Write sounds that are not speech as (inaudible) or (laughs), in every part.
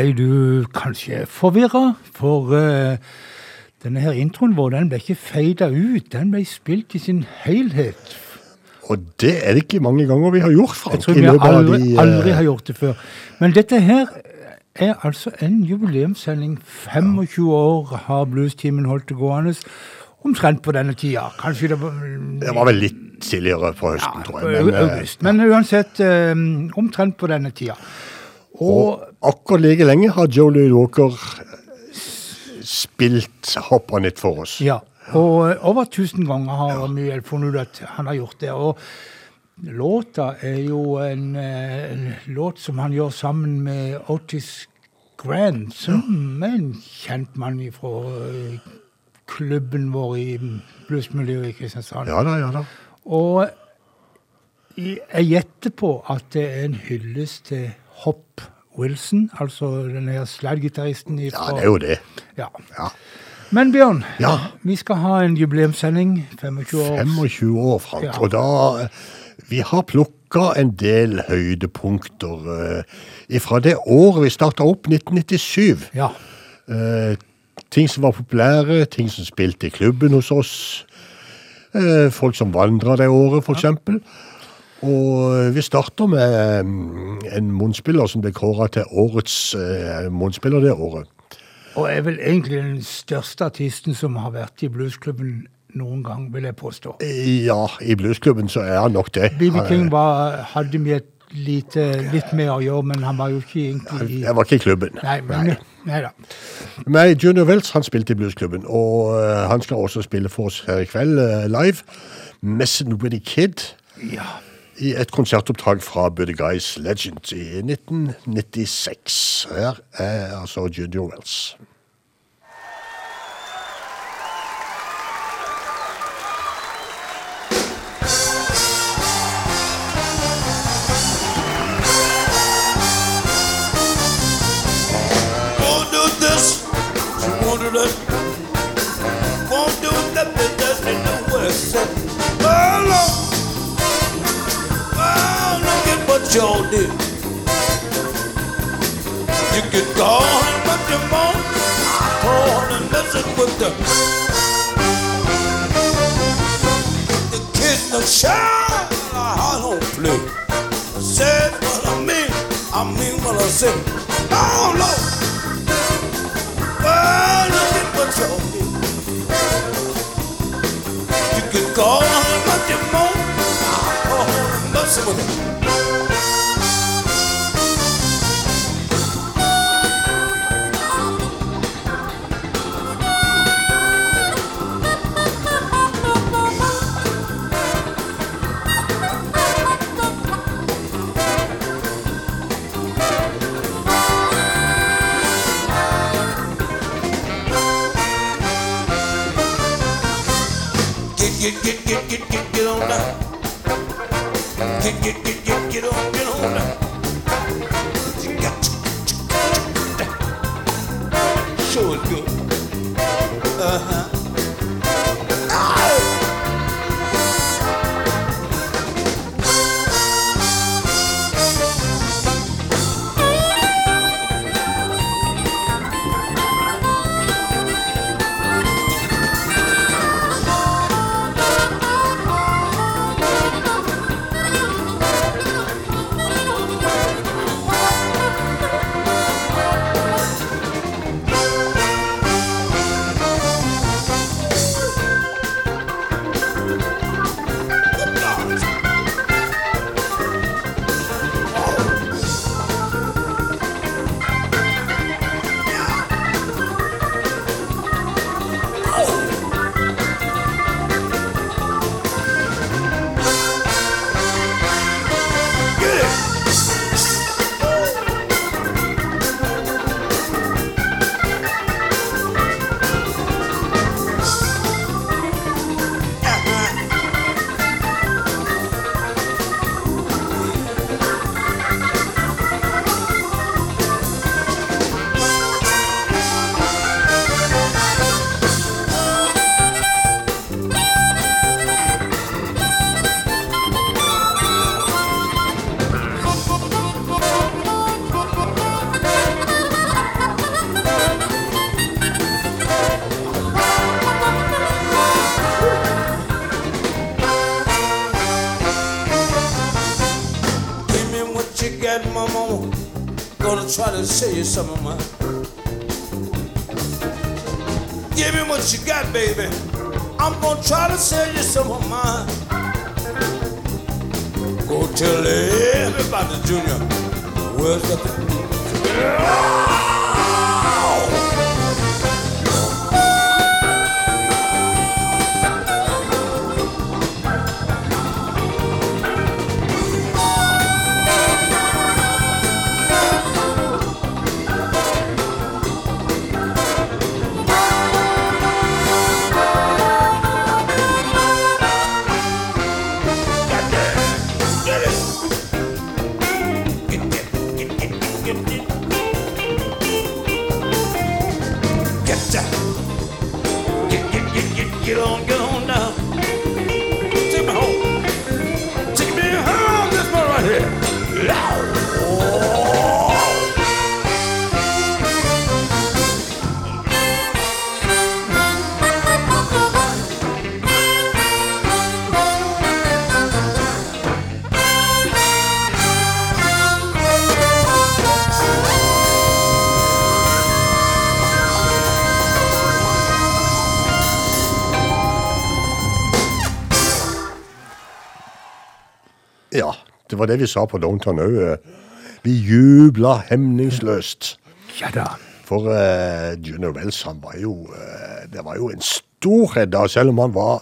Ble du kanskje forvirra, for uh, denne her introen vår den ble ikke feida ut. Den ble spilt i sin helhet. Og det er det ikke mange ganger vi har gjort, Frank. Jeg tror vi aldri, de, uh... aldri har gjort det før. Men dette her er altså en jubileumssending. 25 år har Bluestimen holdt det gående. Omtrent på denne tida. Kanskje det var Det var vel litt tidligere på høsten, ja, tror jeg. Men, august. Men uansett, um, omtrent på denne tida. Og, og akkurat like lenge har Joe Louis Walker spilt Hop nytt for oss. Ja, og over tusen ganger har ja. Miguel funnet ut at han har gjort det. og Låta er jo en, en, låt som han gjør sammen med Otis Grant, som er en kjent mann fra klubben vår i bluesmiljøet i Kristiansand. Ja da, ja da. Og jeg gjetter på at det er en hyllest til Hop Wilson, altså den her slaggitaristen Ja, det er jo det. Ja. ja. Men Bjørn, ja. vi skal ha en jubileumssending. 25 år. 25 år, Frank. Ja. Og da Vi har plukka en del høydepunkter uh, fra det året vi starta opp, 1997. Ja. Uh, ting som var populære, ting som spilte i klubben hos oss. Uh, folk som vandra det året, f.eks. Ja. Og vi starter med mm, en munnspiller som ble kåra til årets eh, munnspiller det året. Og er vel egentlig den største artisten som har vært i bluesklubben noen gang, vil jeg påstå. Ja, i bluesklubben så er han nok det. BB King var, hadde vi et lite, litt mer å gjøre, men han var jo ikke egentlig i Jeg var ikke i klubben. Nei, men, nei. nei da. Men Junior Wells han spilte i bluesklubben, og han skal også spille for oss her i kveld live. Messin' with a Kid. Ja i et konsertopptak fra Buddy Guys Legend i 1996. Her er altså Junior Wells. Won't y'all do. You can call him what you want, call and messing with the the kid no shine, I don't play. I said what I mean, I mean what I say. Oh Lord, well look at what y'all do. You can call him what you want, I call him messing with him. Get, get, get. Get, get, get, my mama. Gonna try to sell you some of mine. Give me what you got, baby. I'm gonna try to sell you some of mine. Go tell everybody, Junior. Where's the... var det vi sa på Downtown òg. Vi jubla hemningsløst. Ja da. For uh, Junior Wells han var jo uh, Det var jo en storhet da, selv om han var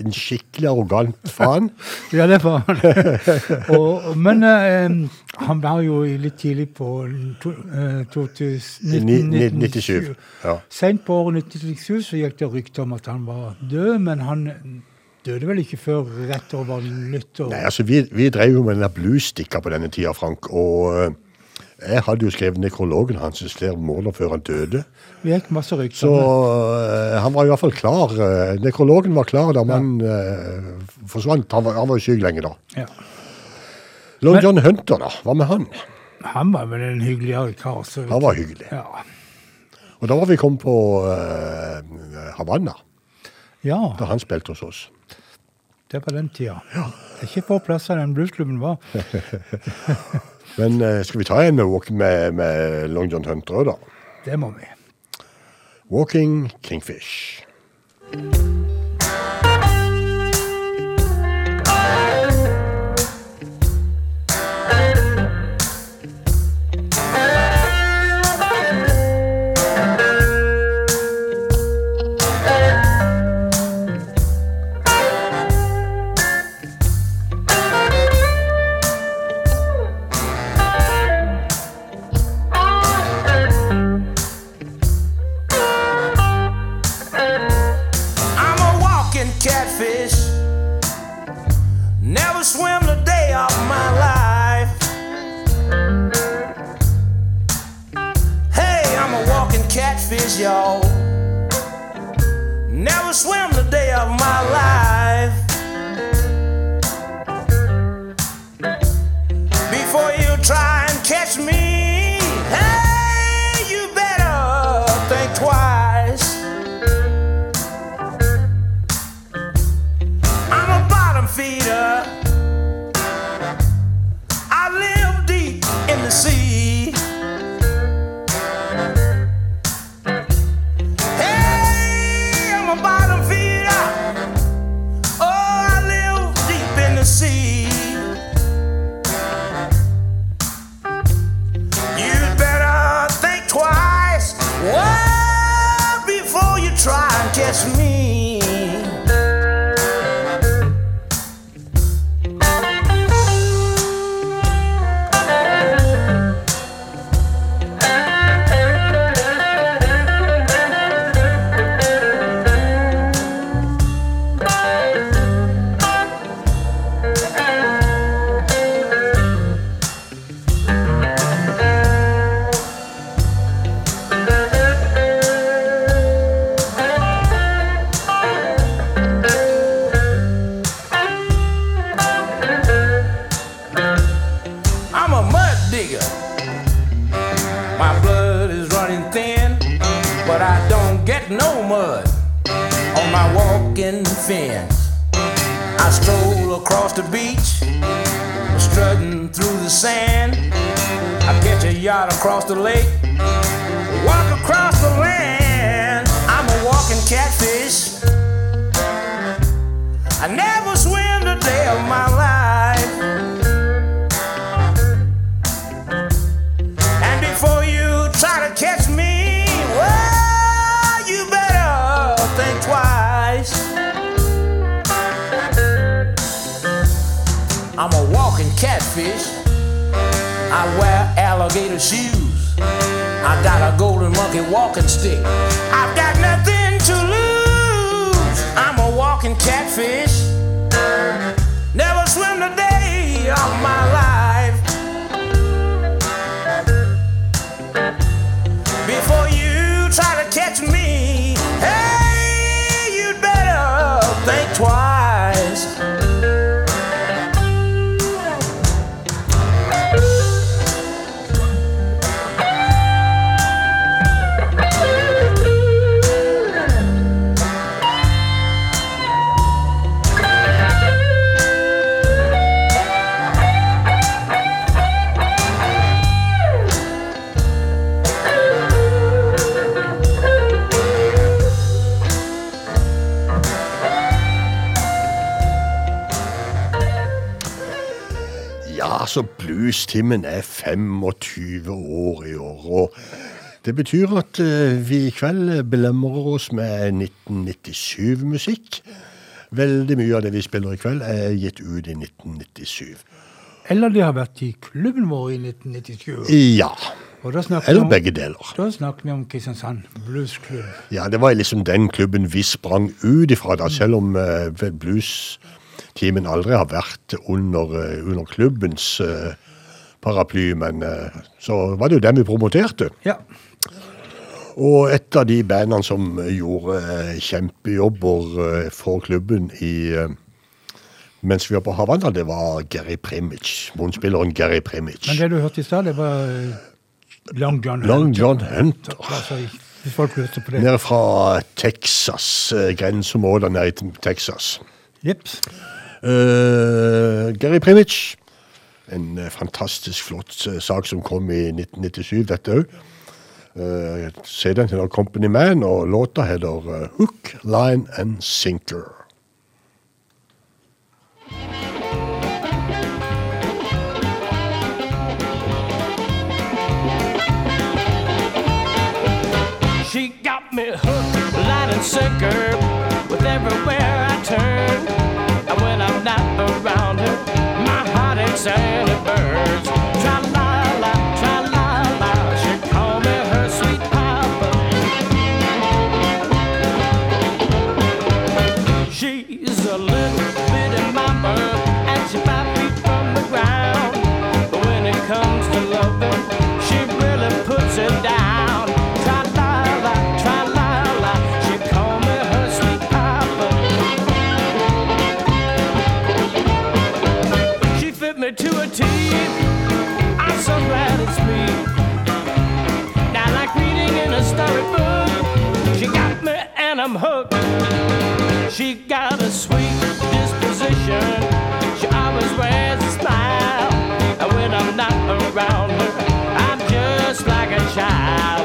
en skikkelig arrogant faen. (laughs) Ja, det var han. (laughs) og, men uh, han var jo litt tidlig på to, eh, 2000 Ni- ni- 97, ja. Sent på året 1997 så gikk det rykter om at han var død, men han døde vel ikke før rett over nyttår. Nei, altså, vi, vi drev jo med denne bluestikka på denne tida, Frank. Og eh, jeg hadde jo skrevet nekrologen hans flere måneder før han døde. Vi gikk masse rykter. Så eh, han var i hvert fall klar. eh, nekrologen var klar da man uh, forsvant. Han var, han var syk lenge da. ja. Long John Hunter, da. Hva med han? Han var vel en hyggeligere kar. Så Han var hyggelig. Ja. Og da var vi kommet på uh, Havanna, ja, da han spilte hos oss. Det var den tida. Det er ikke få plasser den bluesklubben var. (laughs) Men eh, skal vi ta en walk med, med Long John Hunter òg, da? Det må vi. Walking Kingfish. I'm my life. Bluestimen er 25 år i år, og det betyr at eh, vi i kveld belemrer oss med 1997-musikk. Veldig mye av det vi spiller i kveld er gitt ut i 1997. Eller de har vært i klubben vår i 1997. Ja, eller om, begge deler. da snakker vi om Kristiansand Bluesklubb. Ja, det var liksom den klubben vi sprang ut ifra, da, selv om uh, blues-teamen aldri har vært under, uh, under klubbens eh, paraply, men eh, så var det jo dem vi promoterte. Ja. Og et av de bandene som gjorde eh, kjempejobber eh, for klubben i, mens vi var på Havanna, det var Gary Primic. munnspilleren Gary Primic. Men det du hørte i stad, det var Long John Long Hunter. John Hunter. Altså, folk lurte på det. Nede fra Texas, grenseområdet nede i Texas. Jepp. Uh, Gary Primage, en eh, fantastisk flott eh, sak som kom i 1997, dette òg. Uh, CD-en heter Company Man, og låta heter eh, Hook, Line and Sinker. She got me hook, line and sinker Santa birds. It's me. Like reading in a storybook, she got me and I'm hooked. She got a sweet disposition. She always wears a smile. And when I'm not around her, I'm just like a child.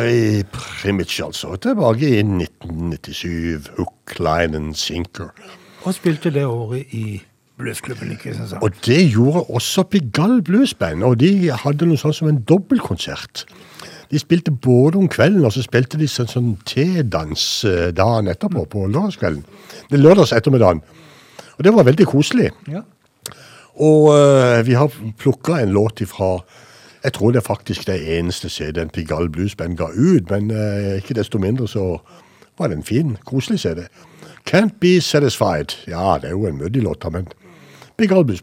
Gary Primich, altså. Tilbake i 1997. Hook, line and sinker. Og spilte det året i bluesklubben i Kristiansand. Og det gjorde også Pigalle Blues Band, og de hadde noe sånn som en dobbeltkonsert. De spilte både om kvelden, og så spilte de sånn, sånn tedans eh, dagen etterpå, på lørdagskvelden. Det lørdags ettermiddagen. Og det var veldig koselig. Ja. Og uh, vi har plukka en låt ifra Jeg tror det er faktisk det eneste CD-en Pigalle Blues Band ga ut, men eh, ikke desto mindre så var det en fin, koselig CD. Can't Be Satisfied. Ja, det er jo en mødig låt, men Pigalle Blues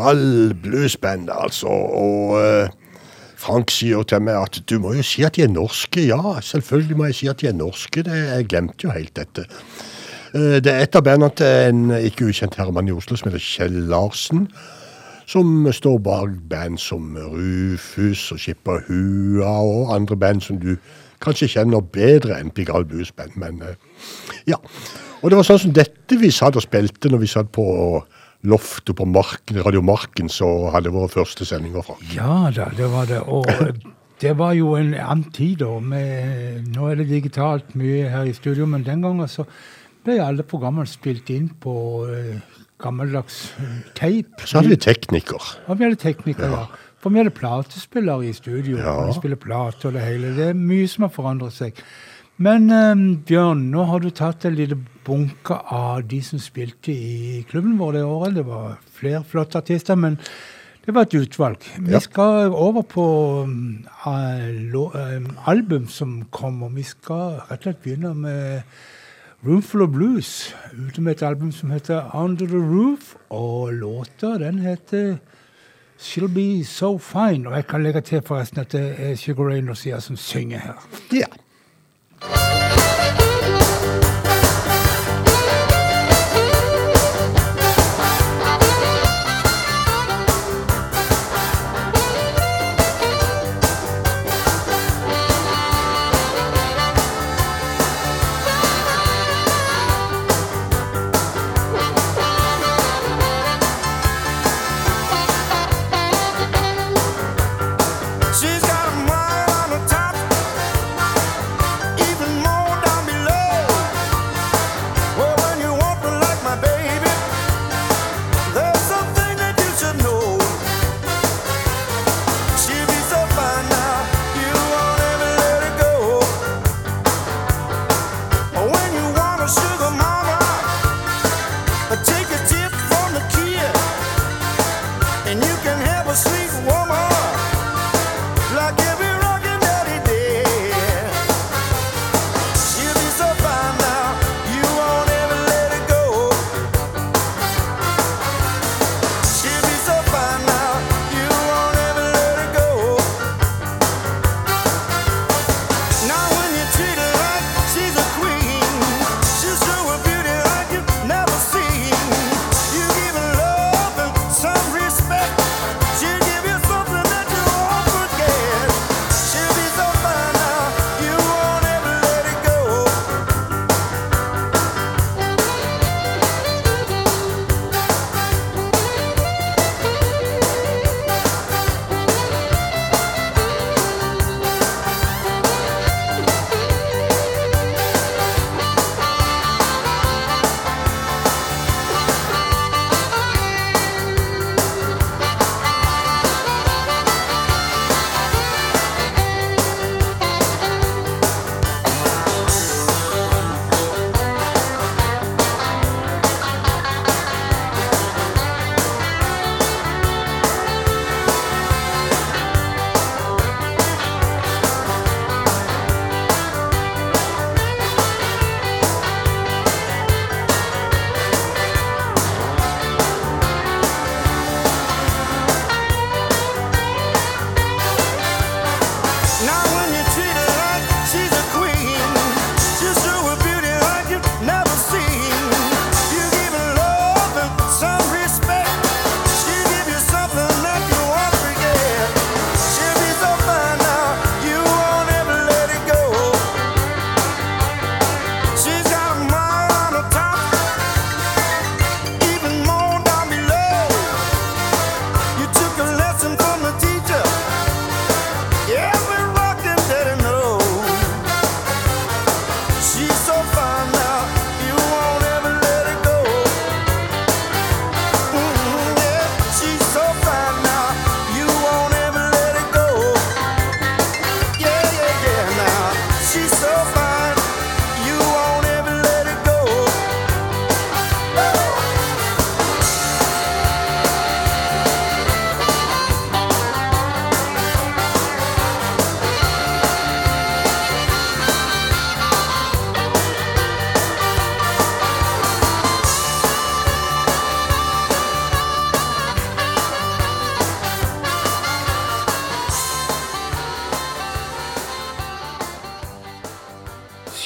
Pigalle bluesband, altså. Og eh, Frank sier til meg at du må jo si at de er norske. Ja, selvfølgelig må jeg si at de er norske. Det, jeg glemte jo helt dette. Eh, det er et av bandene til en ikke ukjent herremann i Oslo som heter Kjell Larsen. Som står bak band som Rufus og Skipper Hua og andre band som du kanskje kjenner bedre enn Pigalle Blues Band. Men eh, ja. Og det var sånn som dette vi satt og spilte når vi satt på loftet på Marken, Radio Marken, så hadde våre første sendinger fra. Ja da, det var det. Og det var jo en annen tid da. Med, nå er det digitalt mye her i studio, men den gangen så ble alle programmene spilt inn på eh, gammeldags teip. Så hadde vi tekniker. Ja, vi hadde teknikere, ja. For vi hadde platespillere i studio. Ja. Vi spiller plate og det hele. Det er mye som har forandret seg. Men eh, Bjørn, nå har du tatt en liten bunke av de som spilte i klubben vår det året. Det var flere flotte artister, men det var et utvalg. Vi Ja. skal over på um, album som kommer. Vi skal rett og slett begynne med Roomful of Blues. Ute med et album som heter Under the Roof. Og låta, den heter She'll Be So Fine. Og jeg kan legge til forresten at det er Sugar Garcia som synger her. Ja.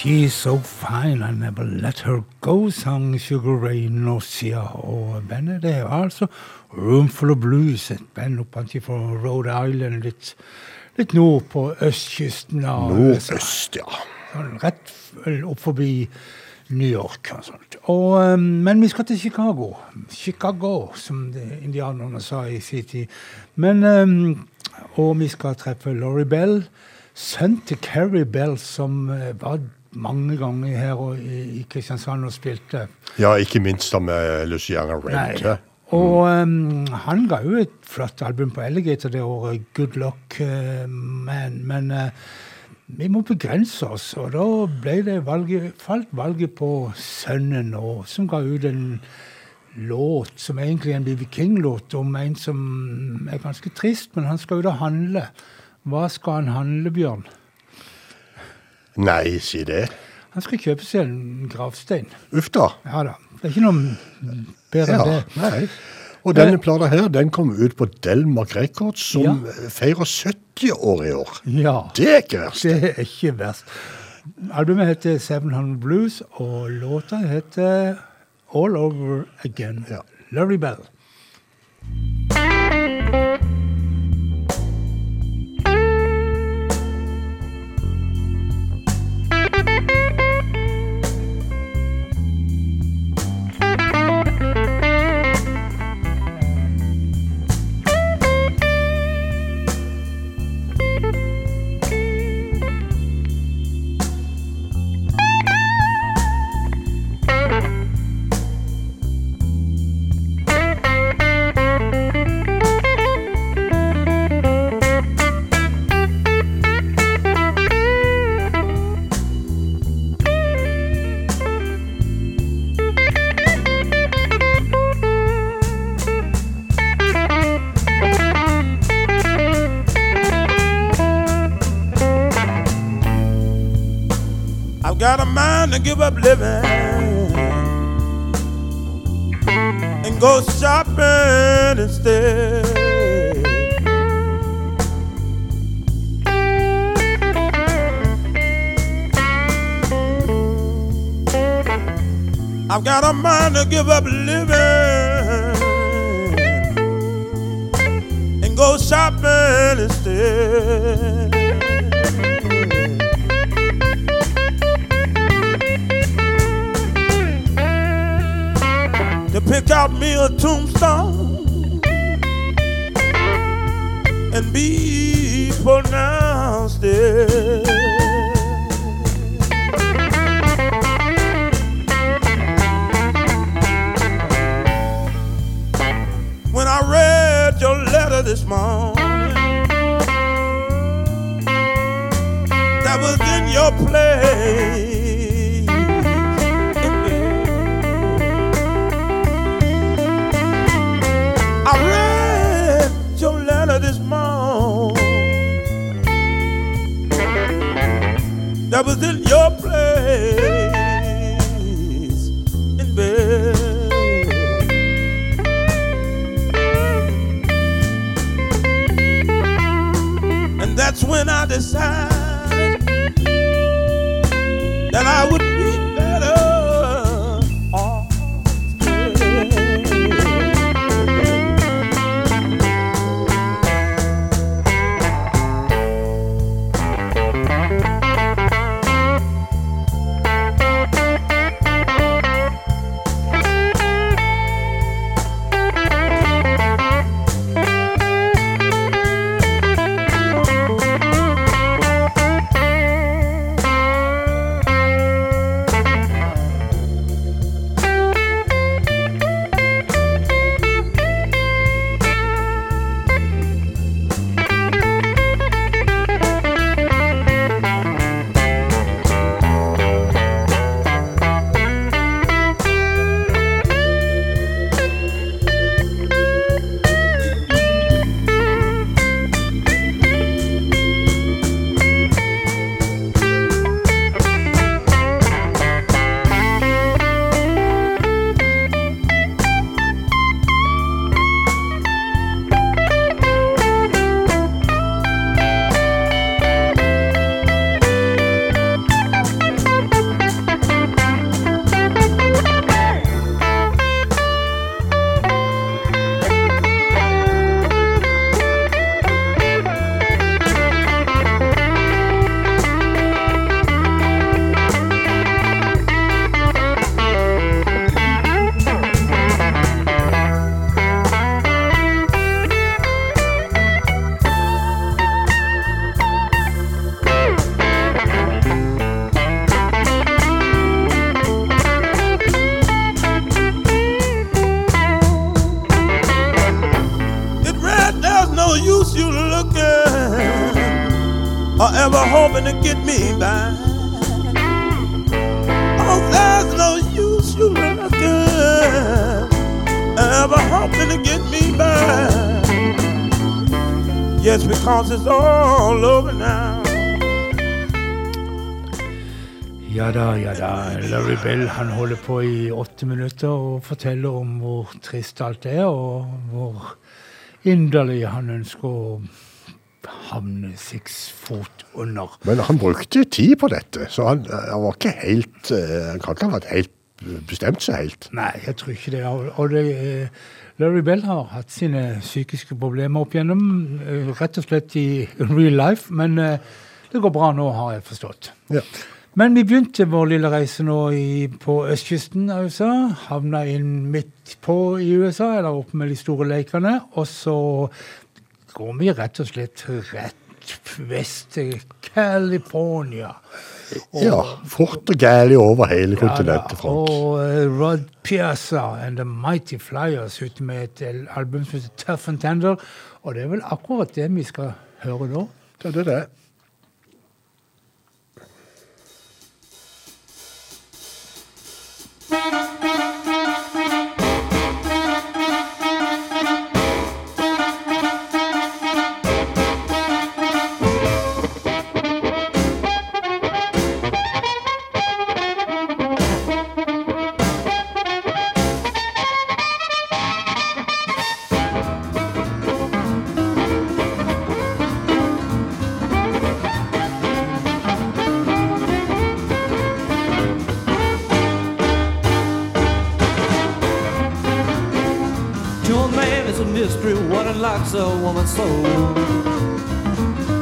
She's so fine, I never let her go, sang Sugar Ray Norcia. Og bandet det er altså Roomful of Blues, et band oppe fra Rhode Island, litt, litt nord på østkysten av. Nordøst, ja. Sånn rett opp forbi New York og sånt. Og, eh, men vi skal til Chicago. Chicago, som indianerne sa i sin tid. Men, eh, og vi skal treffe Laurie Bell, sønn til Carrie Bell, som eh, var mange ganger her og, i, i Kristiansand og spilte. Ja, ikke minst da med Luciana Rent. Nei. Og um, han ga jo et flott album på Alligator det året, 'Good Luck uh, Man'. Men uh, vi må begrense oss, og da ble det valget, falt valget på sønnen, og, som ga ut en låt som egentlig er en BB King-låt, om en som er ganske trist, men han skal jo da handle. Hva skal han handle, Bjørn? Nei, si det. Han skal kjøpe seg en gravstein. Uff da. Ja da. Det er ikke noe bedre Ja, enn det. nei. Og denne plata her, den kom ut på Delmark Records, som Ja. feirer 70 år i år. Ja. Det er ikke verst. Det er ikke verst. Albumet heter 700 Blues, og låta heter All Over Again. Ja. Larry Bell. To give up living and go shopping instead. I've got a mind to give up living and go shopping instead. Pick out me a tombstone and be pronounced dead. When I read your letter this morning, that was in your place. That was in your place in bed. And that's when I decided that I would han holder på i åtte minutter og forteller om hvor trist alt er, og hvor inderlig han ønsker å havne seks fot under. Men han brukte tid på dette, så han, han var ikke helt eh, Han kan ikke ha vært helt bestemt seg helt. Nei, jeg tror ikke det. Og det, eh, Larry Bell har hatt sine psykiske problemer opp igjennom, eh, rett og slett i real life, men det går bra nå, har jeg forstått. Ja. Men vi begynte vår lille reise nå i, på østkysten av USA. Havna inn midt på i USA, eller oppe med de store lekene. Og så går vi rett og slett rett vest til California. ja fort og gæli over hele Ja kontinentet, Frank. Og uh, Rod Piazza and The Mighty Flyers ute med et album som heter Tough and Tender. Og det er vel akkurat det vi skal høre nå. Det er det. To unlocks a woman's soul.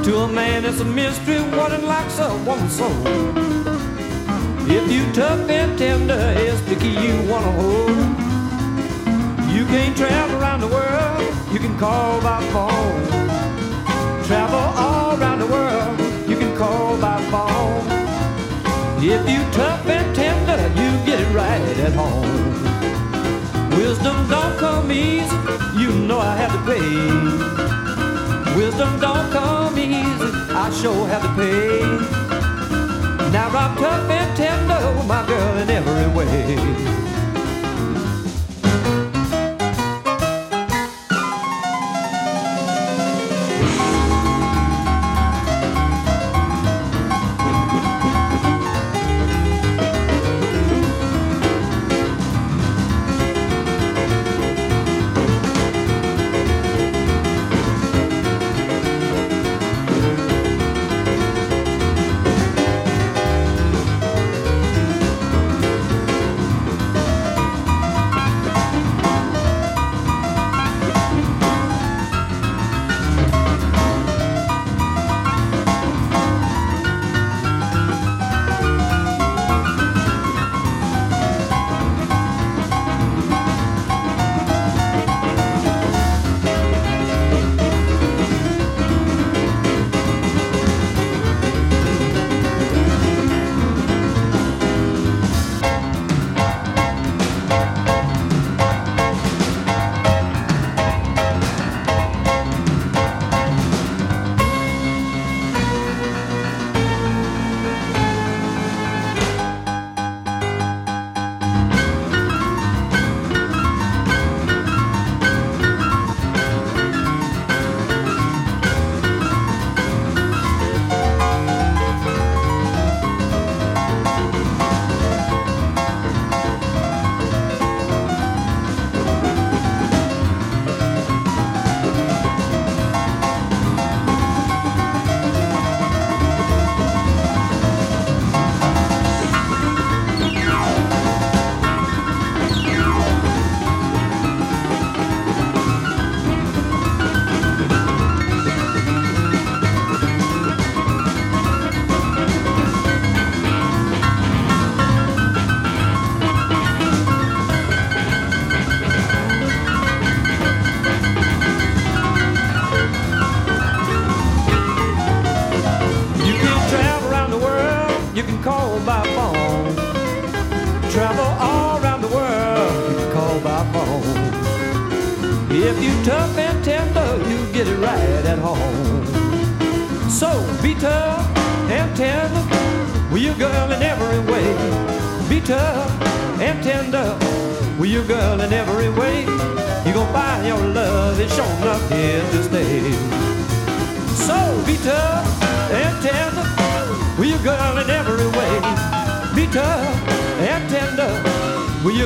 To a man, it's a mystery what unlocks a woman's soul. If you tough and tender, it's the key you wanna hold. You can't travel around the world, you can call by phone. Travel all around the world, you can call by phone. If you tough and tender, you get it right at home. Wisdom don't come easy, you know I have to pay. Wisdom don't come easy, I sure have to pay. Now I'm tough and tender, my girl, in every way.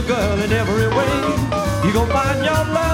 Girl in every way. You gonna find your love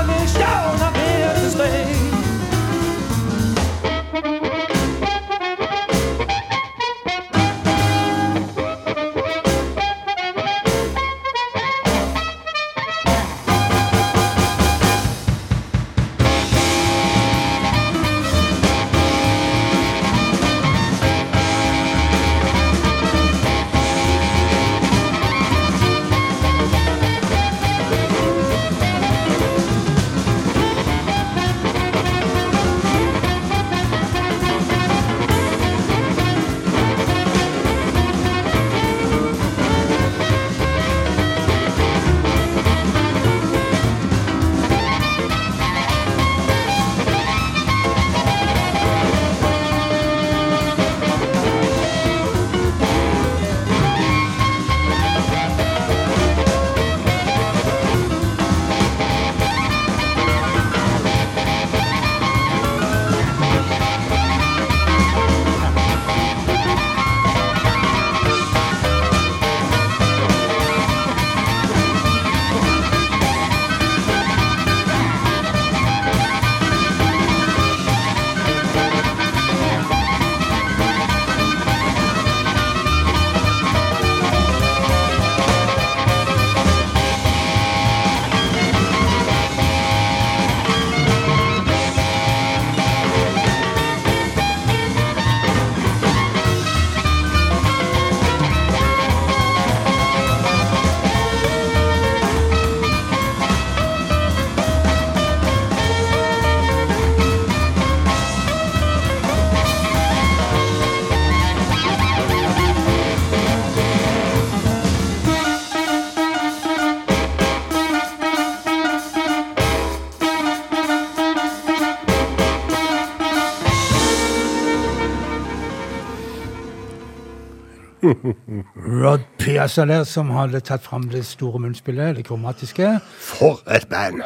Rod Piazza der, som hadde tatt fram det store munnspillet, det kromatiske. For et band!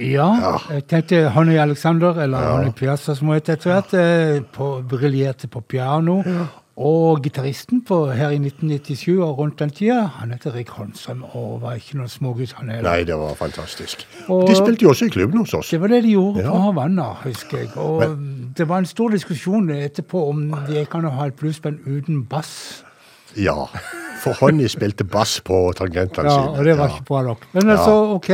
Ja, jeg tenkte Honey Alexander, eller Honey Piazza som hun het etter hvert, ja. briljerte på piano. Og gitaristen på her i 1997 og rundt den tida, han heter Rick Holmstrøm og var ikke noen smågutt, han heller. Nei, det var fantastisk. Og- De spilte jo også i klubben hos oss. Det var det de gjorde Ja. på Havanna, husker jeg. Og det var en stor diskusjon etterpå om det kan ha et bluesband uten bass. Ja. For Honny spilte bass på tangentene Ja, sine. og det var Ja. ikke bra nok. Men altså, OK.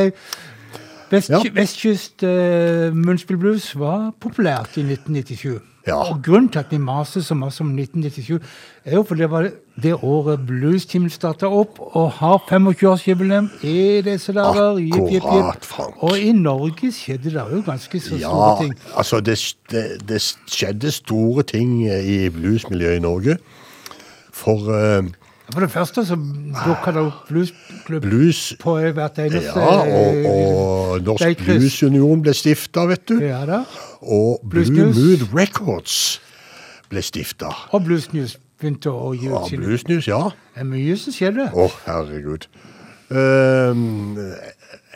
Vest, Ja. Vestkyst uh, munnspillblues var populært i 1997. Ja. Og grunnen til at vi maser så masse om 1997, er jo fordi det var det året Bluestimen starta opp og har 25-årsjubileum i disse dager. Jipp, jipp, jipp. Akkurat, Frank. Og i Norge skjedde det jo ganske så Ja, store ting. altså det, det, det skjedde store ting i bluesmiljøet i Norge. For eh, For det første så dukker det opp bluesklubb blues på hvert eneste Ja, og, og Norsk. Bluesunion ble stifta, vet du. Ja da. Og Blues Blue News. Mood Records ble stifta. Og Blues News begynte å gi Ja, ut sine Blues News, ja. Det er mye som skjedde. Å, herregud. Um,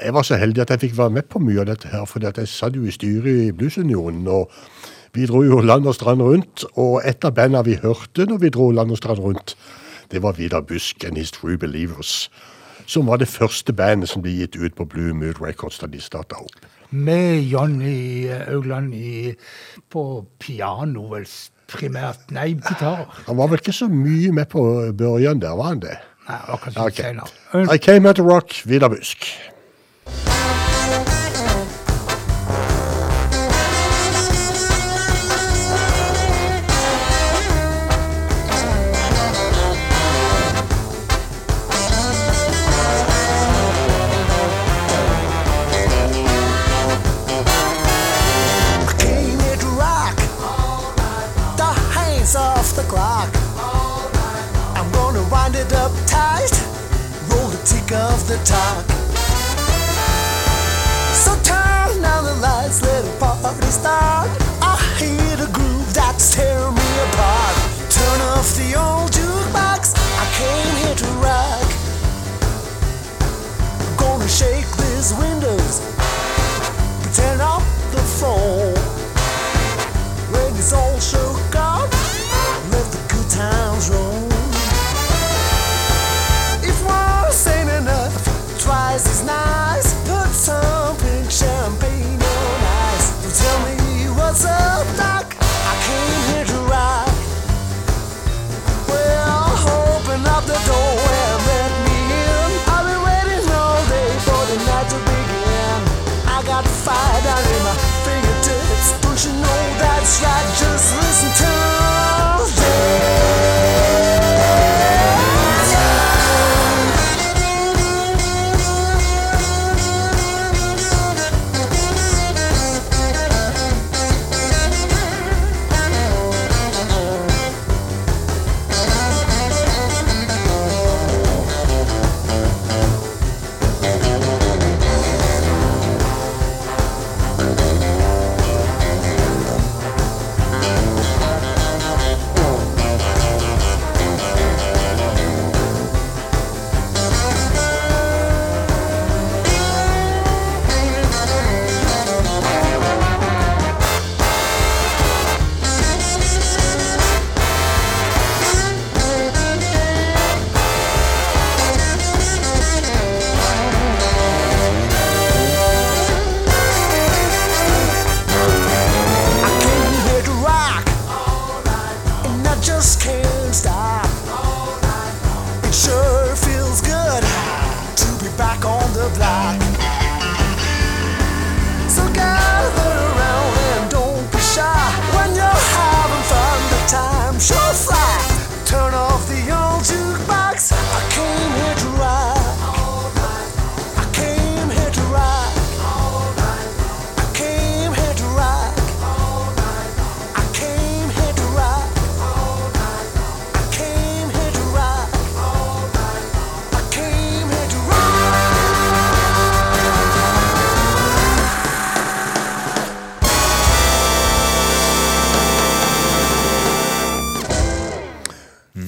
jeg var så heldig at jeg fikk være med på mye av dette her, for jeg satt jo i styret i Bluesunionen, og vi dro jo land og strand rundt, og et av bandene vi hørte når vi dro land og strand rundt, det var Vidar Busk and His True Believers, som var det første bandet som ble gitt ut på Blue Mood Records da de starta opp. Med Johnny Augland i, på piano, vel primært. Nei, gitar. Han var vel ikke så mye med på børjen der, var han det? Nei, det var kanskje Ok. litt senere. I Came Out of Rock, Vidar Busk. talk. So turn down the lights, let the party start. I hear the groove that's tearing me apart. Turn off the old jukebox, I came here to rock. Gonna shake these windows, Turn off the phone. Reggae's all show.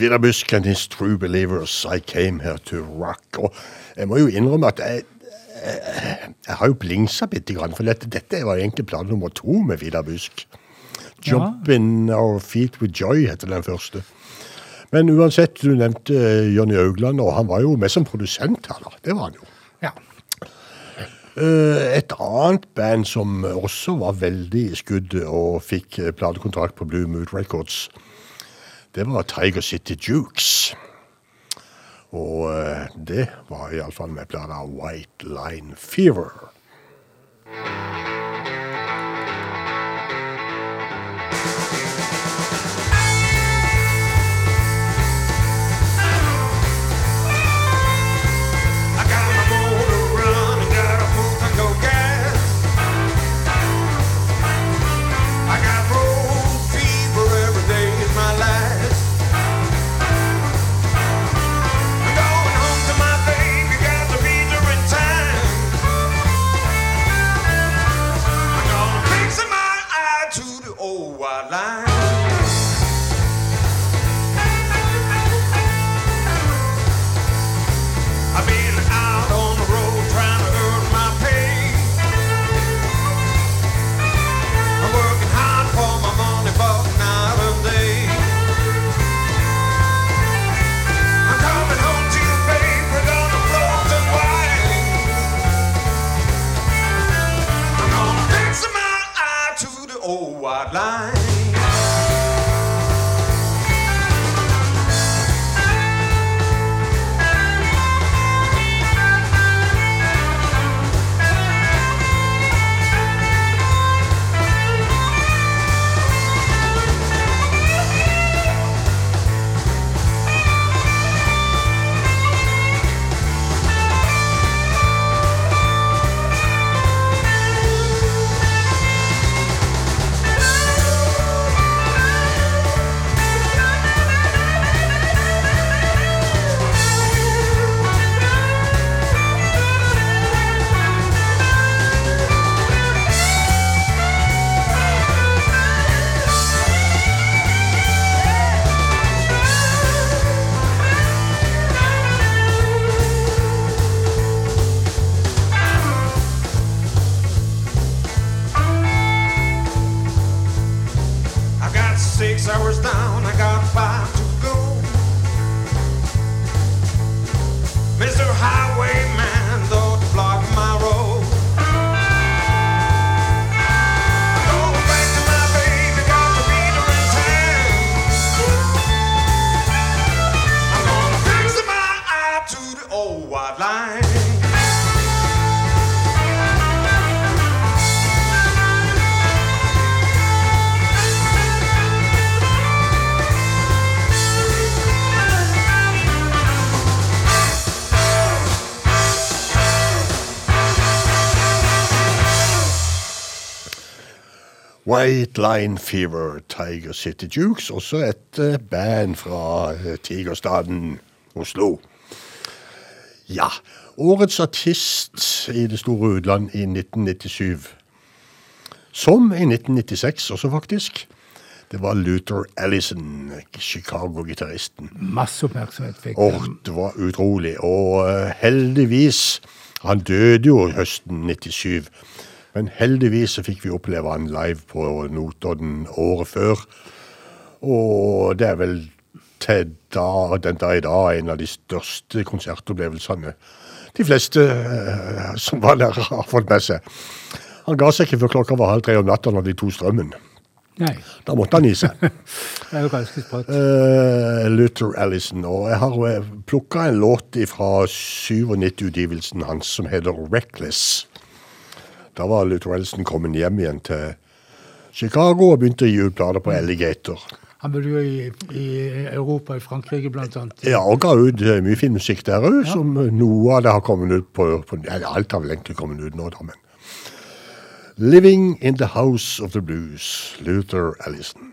Vidar Busk and his true believers, I came here to rock. Og jeg må jo innrømme at jeg, jeg, jeg har jo blingsa bitte grann, for dette, dette var egentlig plan nummer to med Vidar Busk. Jump in our feet with joy heter den første. Men uansett, du nevnte eh, Jonny Augland, og han var jo med som produsent her, da. Det var han jo. Ja. Eh, Et annet band som også var veldig i skuddet og fikk eh, platekontrakt på Blue Mood Records, det var Tiger City Jukes. Og eh, det var iallfall med plata White Line Fever. I White Line Fever, Tiger City Jukes. Også et eh, band fra eh, Tigerstaden, Oslo. Ja. Årets artist i det store utland i 1997. Som i 1996 også, faktisk. Det var Luther Allison, Chicago-gitaristen. Masse oppmerksomhet fikk den. det var utrolig. Og eh, heldigvis Han døde jo høsten 97. Men heldigvis så fikk vi oppleve han live på Notodden året før. Og det er vel til da, den dag i dag en av de største konsertopplevelsene de fleste eh, som var der, har fått med seg. Han ga seg ikke før klokka var halv tre om natta når de to strømmen. Nei, Da måtte han i seg. (laughs) det er jo ganske sprøtt. Eh, Luther Allison. Og jeg har plukka en låt fra 97-utgivelsen hans som heter 'Reckless'. Da var Luther Ellison kommet hjem igjen til Chicago og begynte å gi ut plater på Alligator. Han bodde jo i, i Europa, i Frankrike annet. Ja, Og ga ut eh, mye fin musikk der òg, som eh, noe av det har kommet ut på, på Eller Alt har vel egentlig kommet ut nå, da, men Living in the House of the Blues, Luther Allison.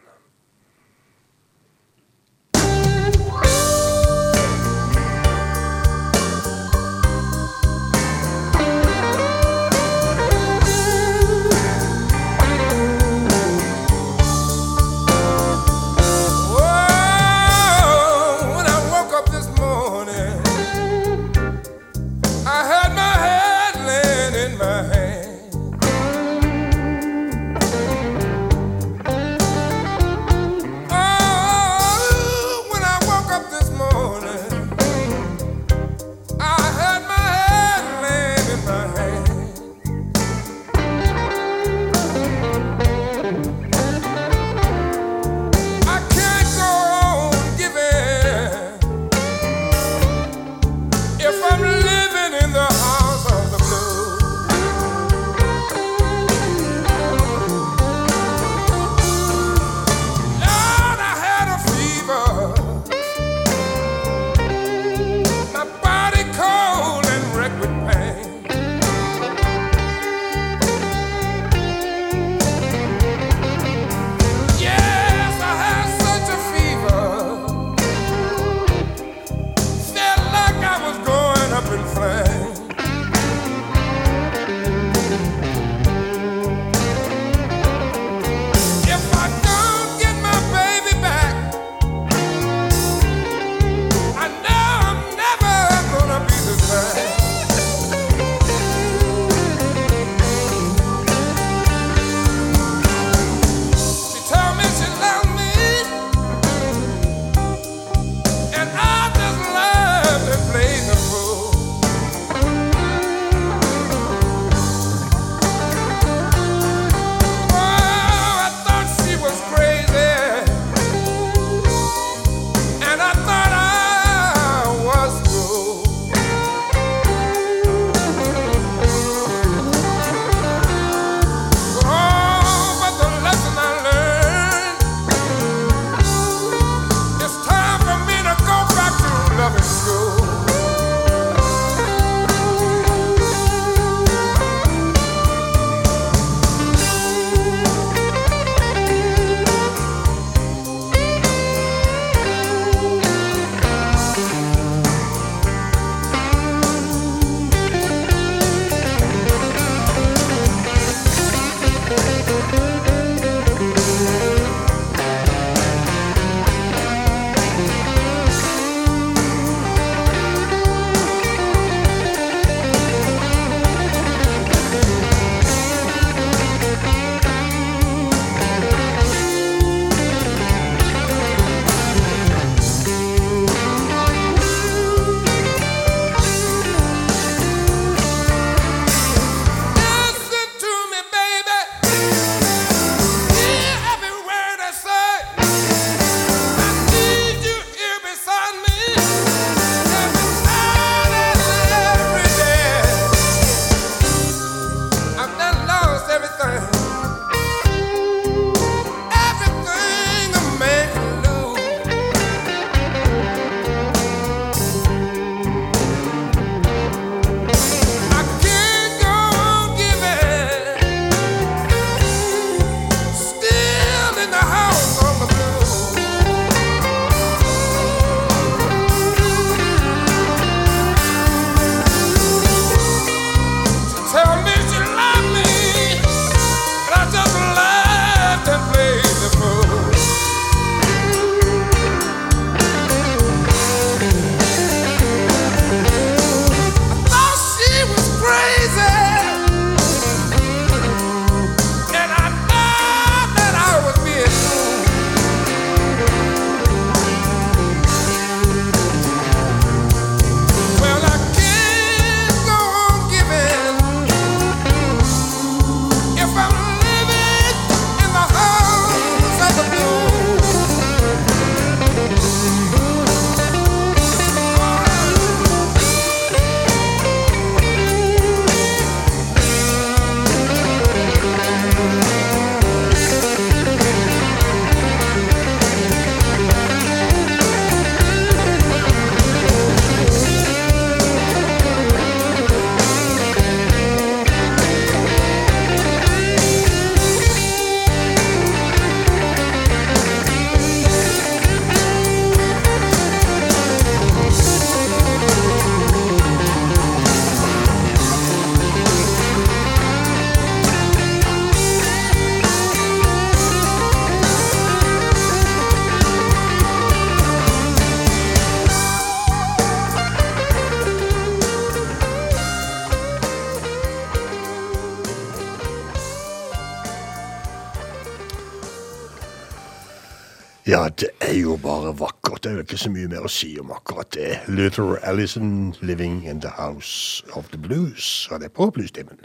Ja, det er jo bare vakkert. Det er jo ikke så mye mer å si om akkurat det. Luther Allison, 'Living in the House of the Blues'. Og det er på bluestimen.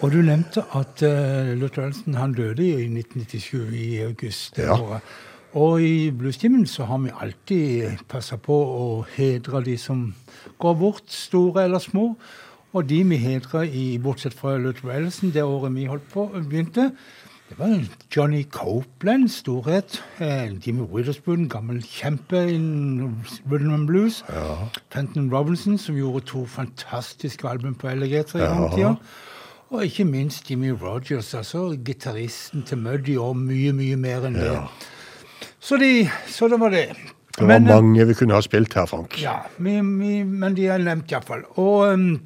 Og du nevnte at uh, Luther Ellison han døde i 1997 i august. Ja. året. Og i Bluestimen så har vi alltid passa på å hedre de som går bort, store eller små. Og de vi hedrer, bortsett fra Luther Ellison, det året vi holdt på, begynte, det var Johnny Copeland, storhet. Eh, Jimmy Witherspoon, gammel kjempe innen rhythm and blues. Fenton Robinson, som gjorde to fantastiske album på Alligator i Ja. tida. Og ikke minst Jimmy Rogers, altså gitaristen til Muddy, og mye, mye mer enn det. Så, de, så det var det. Det var Men, eh, mange vi kunne ha spilt her, Frank. ja, vi, vi, men de er nevnt iallfall. Og um,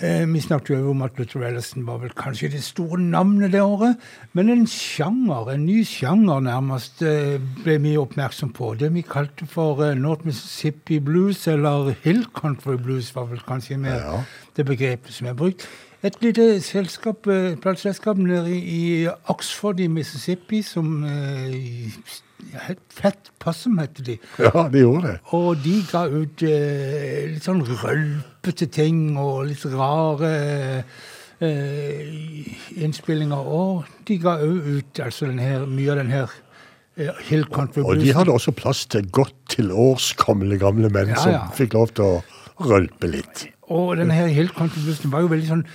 vi snakket jo om at Luther Ellison var vel kanskje det store navnet det året. Men en sjanger, en ny sjanger nærmest, eh, ble vi oppmerksom på. Det vi kalte for eh, North Mississippi Blues, eller Hill Country Blues, var vel kanskje mer Ja. det begrepet som er brukt. Et lite selskap, eh, plateselskap nede i Oxford i Mississippi som Fett Possum, heter de. Ja, de gjorde det. Og de ga ut eh, litt sånn rølpete ting og litt rare eh, innspillinger. Og de ga òg ut altså den her, mye av den her eh, Hill Country Og de hadde også plass til godt til års gamle, menn Ja, som fikk lov til å rølpe litt. Og denne her Hill Country Bluesen var jo veldig sånn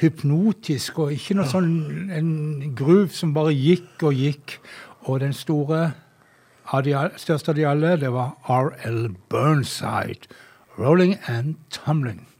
hypnotisk, og ikke noe sånn en groove som bare gikk og gikk. Og den store, de, største av de alle, det var R.L. Burnside. 'Rolling and Tumbling'.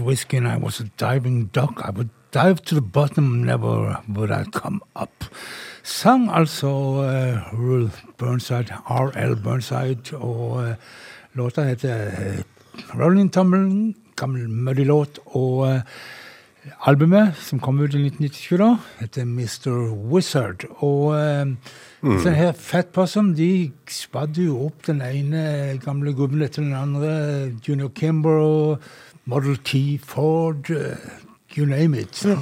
Whiskey and I was a diving duck, I would dive to the bottom, never would I come up. Sang altså uh, Ruth Burnside, R.L. Burnside, og uh, låta heter uh, Rolling Tumble, gammel muddy låt, og uh, albumet som kom ut i 1997 da, heter Mr. Wizard. Og uh, så her Fat Possum, de spadde jo opp den ene gamle gubben etter den andre, Junior Kimbrough, Model T, Ford, uh, you name it. Ja.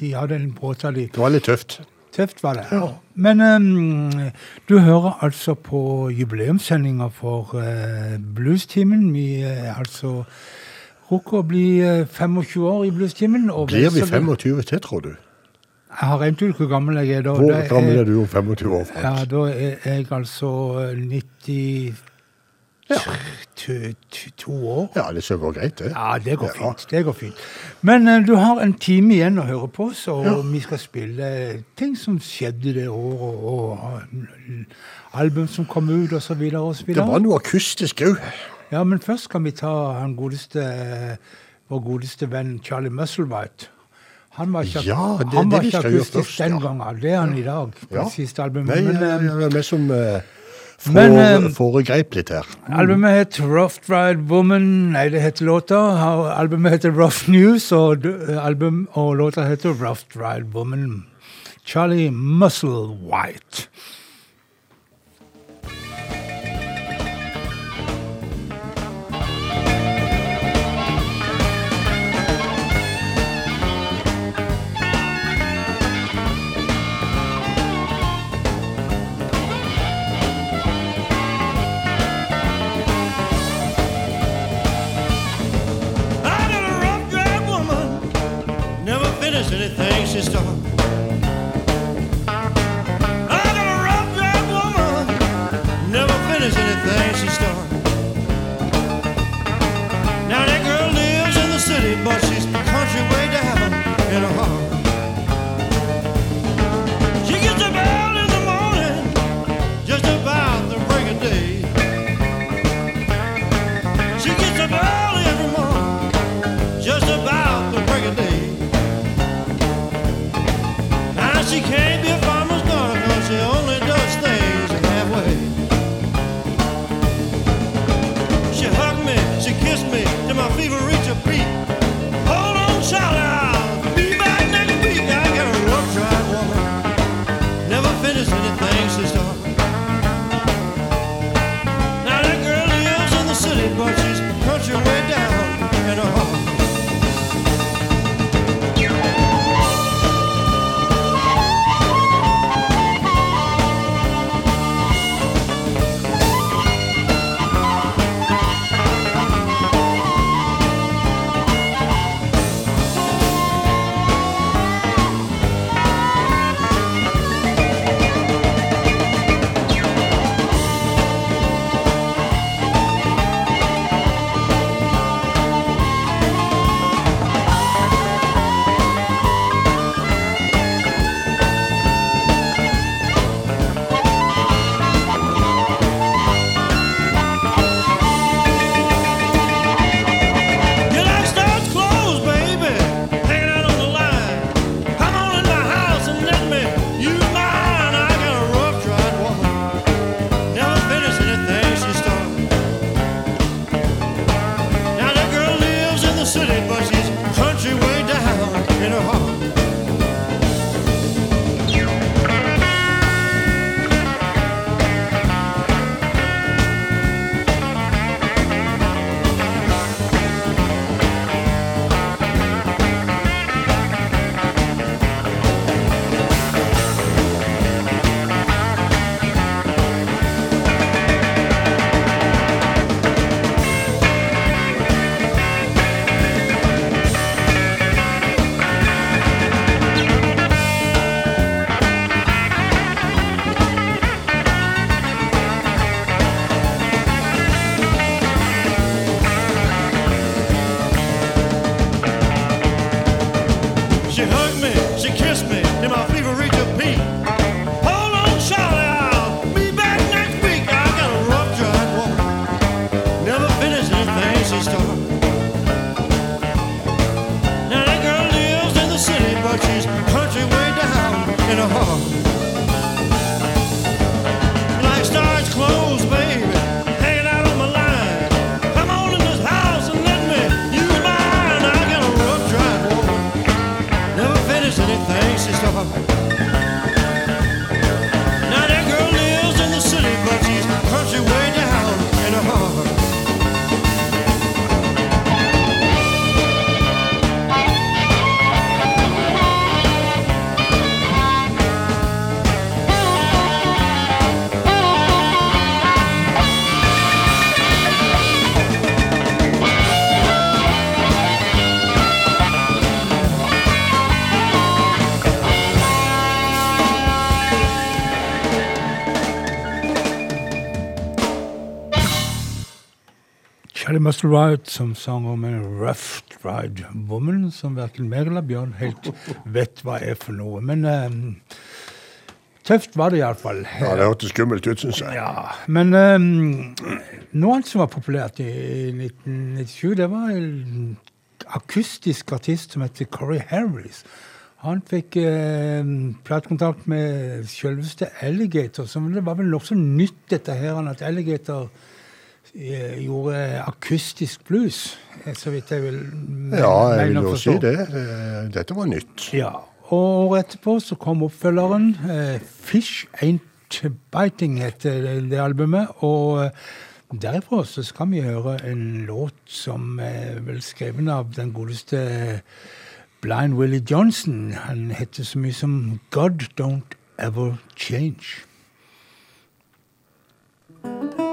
de hadde en båt av de. Det var litt tøft. Tøft var det. Ja. Men um, du hører altså på jubileumssendinga for uh, Bluestimen. Vi uh, altså rukker å bli uh, 25 år i Bluestimen. Blir vi 25 til, tror du? Jeg har regnet ut hvor gammel jeg er da. Hvor gammel er du om 25 år, Ja, da er jeg altså eh, 92 år. Ja, det skal gå greit, det. Ja, det går Ja. fint. det går fint. Men uh, du har en time igjen å høre på, så vi skal spille ting som skjedde det året, og og album som kom ut, og så videre og så Det var noe akustisk òg. Ja, men først kan vi ta han godeste, eh, vår godeste venn Charlie Musselwhite. Han var ikke, Ja, det han var ikke akustisk den ja. gangen. Det er han i dag, på Ja. det siste albumet. Nei, Men, jeg eh, er med som uh, fore, eh, foregrep litt her. Albumet heter Rough Ride Woman. Nei, det heter låta. Albumet heter Rough News, og, d- album, og låta heter Rough Ride Woman. Charlie Musselwhite. Muscle Ride som sang om en rough ride woman, som verken meg eller Bjørn helt (laughs) vet hva er for noe. Men eh, tøft var det iallfall. Ja, Det hørtes skummelt ut, syns jeg. Ja, men um, noe annet som var populært i 1997, det var en akustisk artist som heter Corey Harris. Han fikk eh, platekontakt med selveste Alligator, som det var vel nokså nytt, dette her, at Alligator eh, gjorde akustisk blues, så vidt jeg vil mene. Ja, jeg vil jo si det. Eh, Dette var nytt. Ja, og året etterpå så kom oppfølgeren. Eh, 'Fish Ain't Biting' heter det, albumet. Og eh, derifra så skal vi høre en låt som er vel skrevet av den godeste Blind Willie Johnson. Han heter så mye som 'God Don't Ever Change'. He's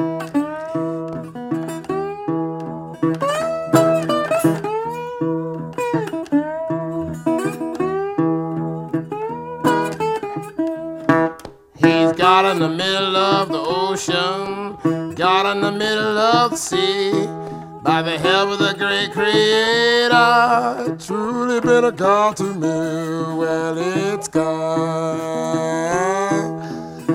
God in the middle of the ocean, God in the middle of the sea. By the help of the great creator, truly been a God to me. Well, it's God.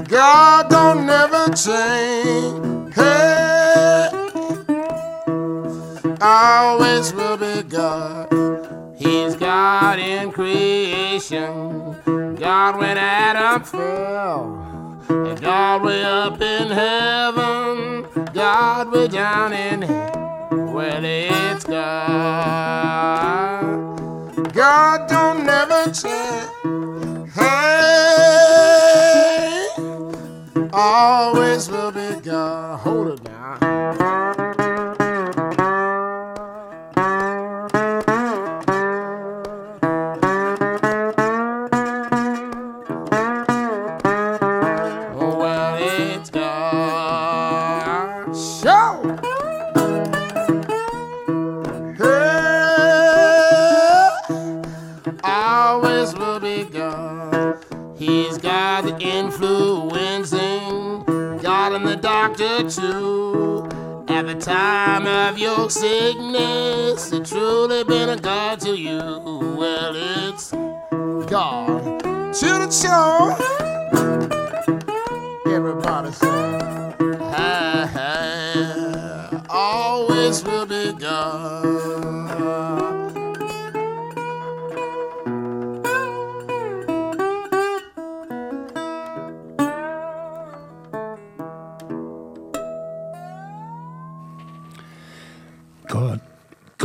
God don't never change. Hey, always will be God. He's God in creation. God when Adam fell. And God way up in heaven. God way down in hell. Well, it's God. God don't never change. Hey, always will be God. Hold it At the time of your sickness, it truly been a God to you. Well, it's God to the show. Everybody say, "Hey, hey, always will be. God,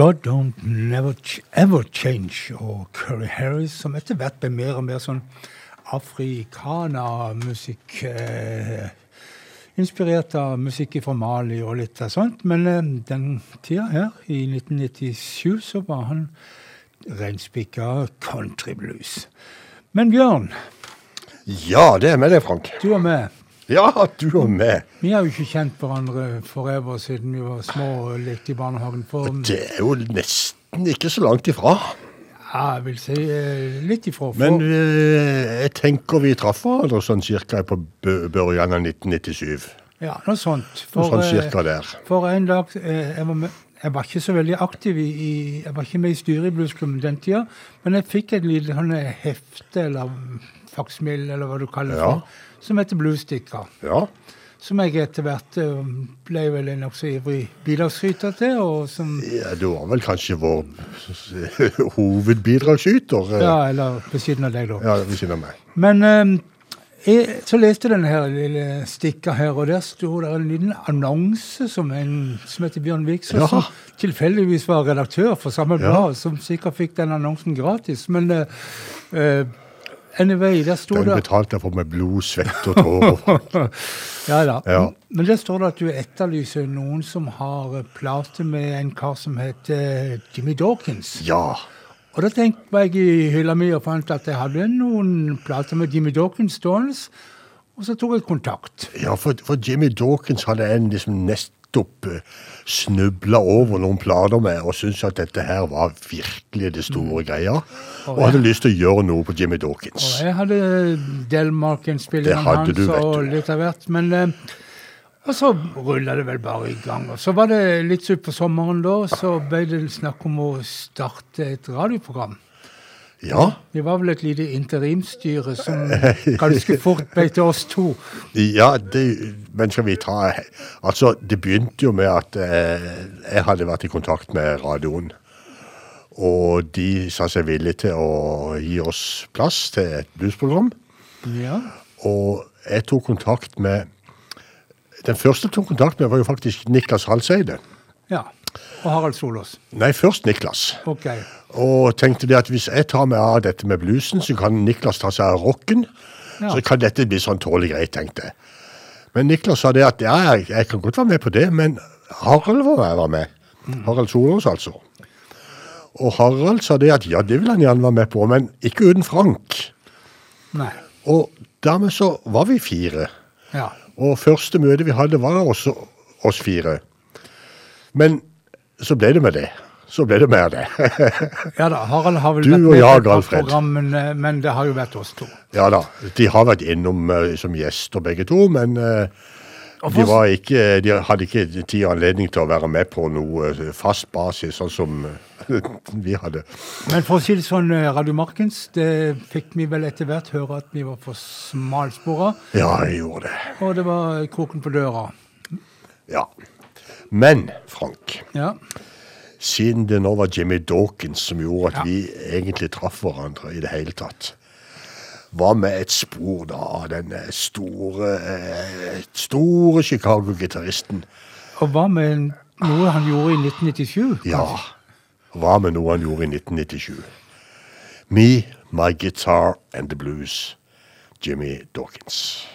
God don't never ever change. Og Curry Harris, som etter hvert ble mer og mer sånn afrikanermusikk eh, Inspirert av musikk fra Mali og litt sånt. Men eh, den tida her, i 1997, så var han reinspikka countryblues. Men Bjørn, Ja, det er med deg, Frank. du er meg, (laughs) Ja, du og meg. vi har jo ikke kjent hverandre forever siden vi var små og lekte i barnehagen. For Det er jo nesten ikke så langt ifra. ja, jeg vil si eh, litt ifra. For, Men eh, jeg tenker vi traff hverandre sånn cirka på børjan av 1997. Ja, noe sånt. Noe sånn eh, cirka der. For en dag jeg, var med, jeg var ikke så veldig aktiv i, i Jeg var ikke med i styret i bluesklubben den tida, men jeg fikk et lite sånn hefte, eller faksmill, eller hva du kaller det, Ja. for, som heter Bluestikker. Ja. Som jeg etter hvert eh, ble vel en nokså ivrig bidragsyter til, ja, du var vel kanskje vår (laughs) hovedbidragsyter. eh, Ja, eller ved siden av deg, da. ja, ved siden av meg. Men um, jeg, så leste jeg denne her lille stikka her, og der sto det en liten annonse som en som heter Bjørn Viksø, Ja. som tilfeldigvis var redaktør for samme Ja. blad, som sikkert fikk den annonsen gratis. Men Uh, eh, anyway, der sto Den betalte jeg for med blod, svette og tårer. (laughs) Ja da. Ja. Men der står det at du etterlyser noen som har eh, plate med en kar som heter Jimmy Dawkins. Ja. Og da tenkte jeg i hylla mi og fant at jeg hadde noen plater med Jimmy Dawkins stående. Og så tok jeg kontakt. Ja, for, for Jimmy Dawkins hadde en liksom nettopp uh, snubla over noen plater med og syntes at dette her var virkelig det store greia. Og hadde lyst til å gjøre noe på Jimmy Dawkins. Og jeg hadde Delmarken-spilleren hans du, og litt av hvert. Men eh, Og så rulla det vel bare i gang. Og så var det litt utpå sommeren da, så ble det snakk om å starte et radioprogram. Ja, Det var vel et lite interimstyre som ganske fort ble til oss to. ja det, men skal vi ta Altså, det begynte jo med at eh, jeg hadde vært i kontakt med radioen. Og de sa seg villige til å gi oss plass til et bluesprogram. Ja. Og jeg tok kontakt med Den første jeg tok kontakt med, var jo faktisk Niklas Halseide. ja. Og Harald Solås. Nei, først Niklas. Ok. Og tenkte det at hvis jeg tar meg av dette med bluesen, så kan Niklas ta seg av rocken. Ja. Så kan dette bli sånn tålelig greit, tenkte jeg. Men Niklas sa det at ja, jeg, jeg kan godt være med på det, men Harald var være med. Harald Solås, altså. Og Harald sa det at ja, det vil han gjerne være med på, men ikke uten Frank. Nei. Og dermed så var vi fire. Ja. Og første møte vi hadde, var også oss fire. Men så ble det med det. Så ble det mer det. (laughs) ja da, Harald har vel Du vært med jeg, på et par Alfred. program, men, eh, det har jo vært oss to. ja da, de har vært innom uh, som gjester begge to, men uh, de, var ikke, de hadde ikke tid og anledning til å være med på noe eh, fast basis, sånn som eh, (laughs) vi hadde. Men for å si det sånn, eh, Radio Markens, det fikk vi vel etter hvert høre at vi var for smalspora, Ja, jeg gjorde det. og det var kroken på døra. Ja. Men, Frank, Ja. Siden det nå var Jimmy Dawkins som gjorde at Ja. vi egentlig traff hverandre i det hele tatt, hva med et spor da av den eh, store, eh, store Chicago-gitaristen? Og hva med noe han gjorde i 1997? Ja, hva med noe han gjorde i 1997? Me, My Guitar and the Blues, Jimmy Dawkins.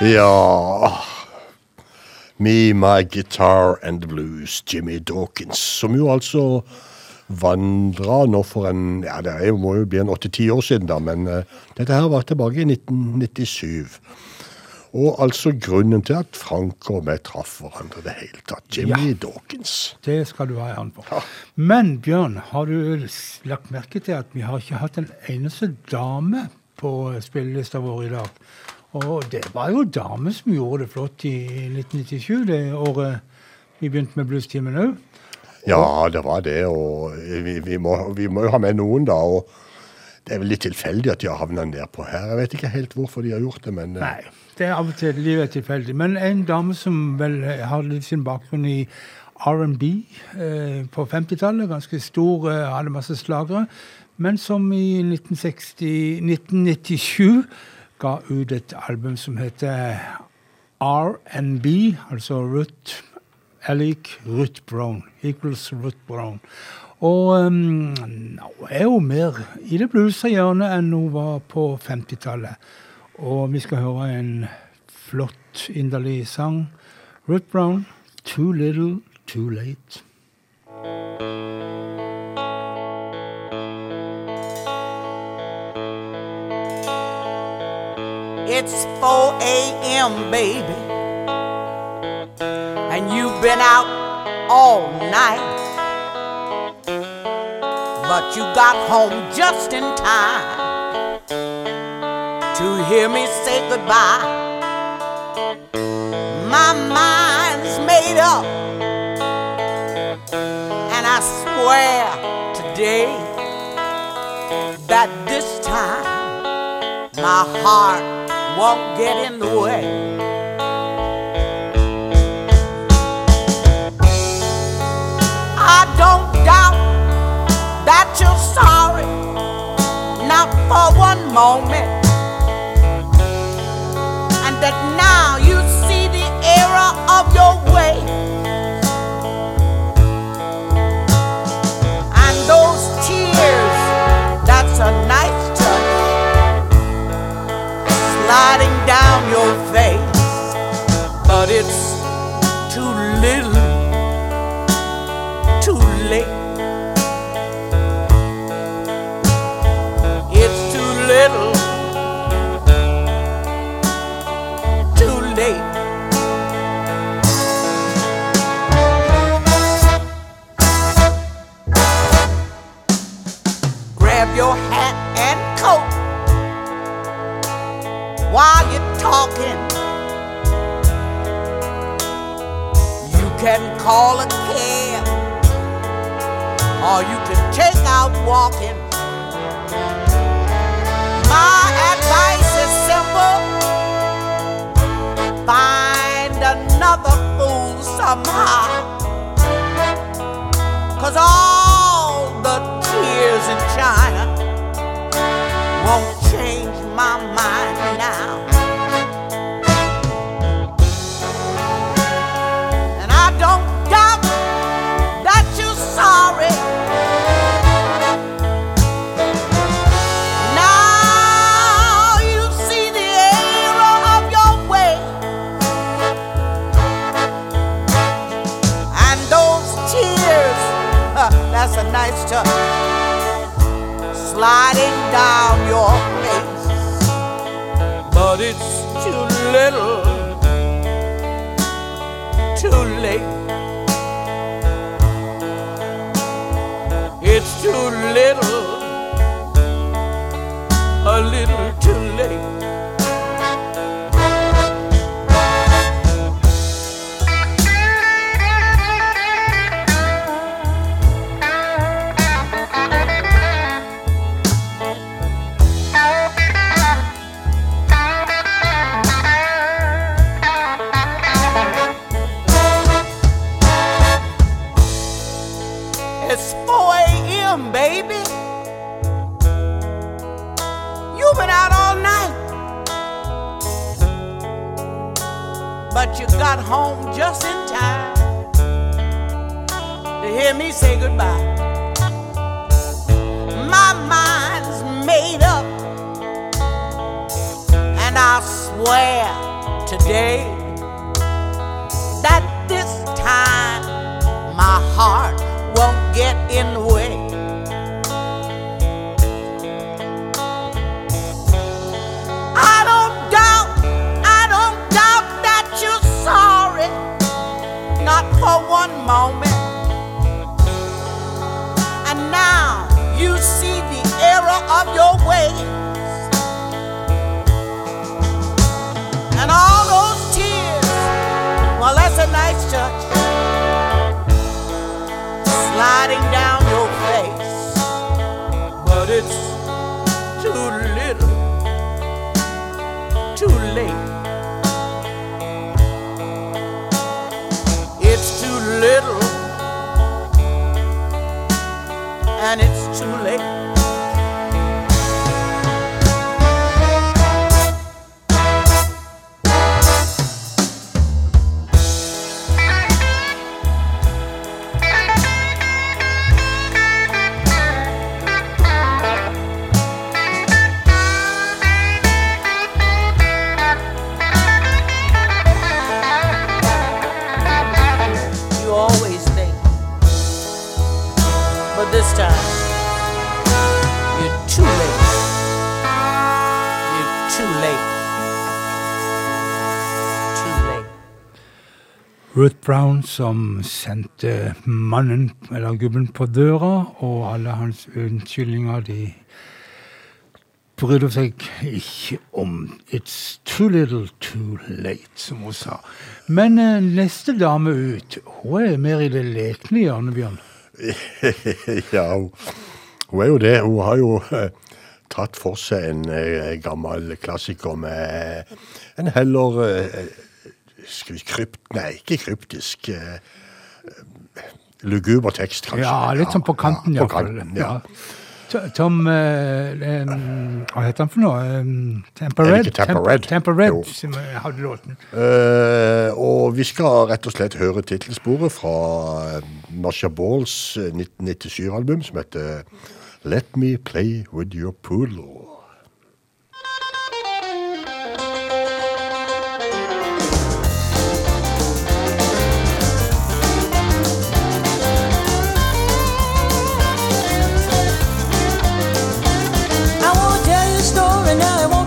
Ja Me, My Guitar and Blues, Jimmy Dawkins. Som jo altså vandra nå for en Ja, det jo, må jo bli en åtte-ti år siden, da, men uh, dette her var tilbake i 1997. Og altså grunnen til at Frank og vi traff hverandre i det hele tatt. Jimmy Dawkins. Det skal du ha i hånd Ja. Men Bjørn, har du lagt merke til at vi har ikke hatt en eneste dame på spillelista vår i dag? Og det var jo damer som gjorde det flott i 1997, det året vi begynte med Bluestimen òg. Ja, det var det, og vi, vi, må, vi må jo ha med noen, da. og det er vel litt tilfeldig at de har havna nedpå her. Jeg vet ikke helt hvorfor de har gjort det, men eh, Nei, det er av og til livet er tilfeldig. Men en dame som vel har litt sin bakgrunn i R&B eh, på 50-tallet, ganske stor, eh, hadde masse slagere, men som i 1960, 1997 ga ut et album som heter R&B, altså Ruth Alec Ruth Brown, equals Ruth Brown. Og um, hun er jo mer i det bluesa hjørnet enn hun var på 50-tallet. Og vi skal høre en flott, inderlig sang. Ruth Brown, 'Too Little, Too Late'. It's 4 a.m., baby. And you've been out all night. But you got home just in time to hear me say goodbye. My mind's made up. And I swear today that this time my heart won't get in the way. I don't doubt that you're sorry, not for one moment, and that now you see the error of your way. Sliding down your face, but it's too little, too late. It's too little, call a cab, or you can take out walking. My advice is simple find another fool somehow. Cause all the tears in China won't change my mind now. Sliding down your face. But it's too little, too late. It's too little, a little too late. Got home just in time to hear me say goodbye. My mind's made up, and I swear today that this time my heart for one moment. And now you see the error of your ways. And all those tears, well, that's a nice touch. Sliding down your som sendte mannen, eller gubben, på døra, og alle hans unnskyldninger, de brydde seg ikke om. It's too little too late, som hun sa. Men eh, neste dame ut, hun er mer i det lekne hjørnet, Bjørn. (laughs) ja, hun, er jo det. Hun har jo eh, tatt for seg en eh, gammel klassiker med en heller krypt... Nei, ikke kryptisk. Eh, eh, luguber tekst, kanskje. Ja, litt sånn på kanten, ja, på kanten, ja. Tom eh, em, Hva heter han for noe? Um, Tampa Er det Red? ikke Red? Tampa Red som hadde låten. Eh, og vi skal rett og slett høre tittelsporet fra Nasha Masha Balls eh, 1997-album som heter Let Me Play With Your Poodle. You a story now, it won't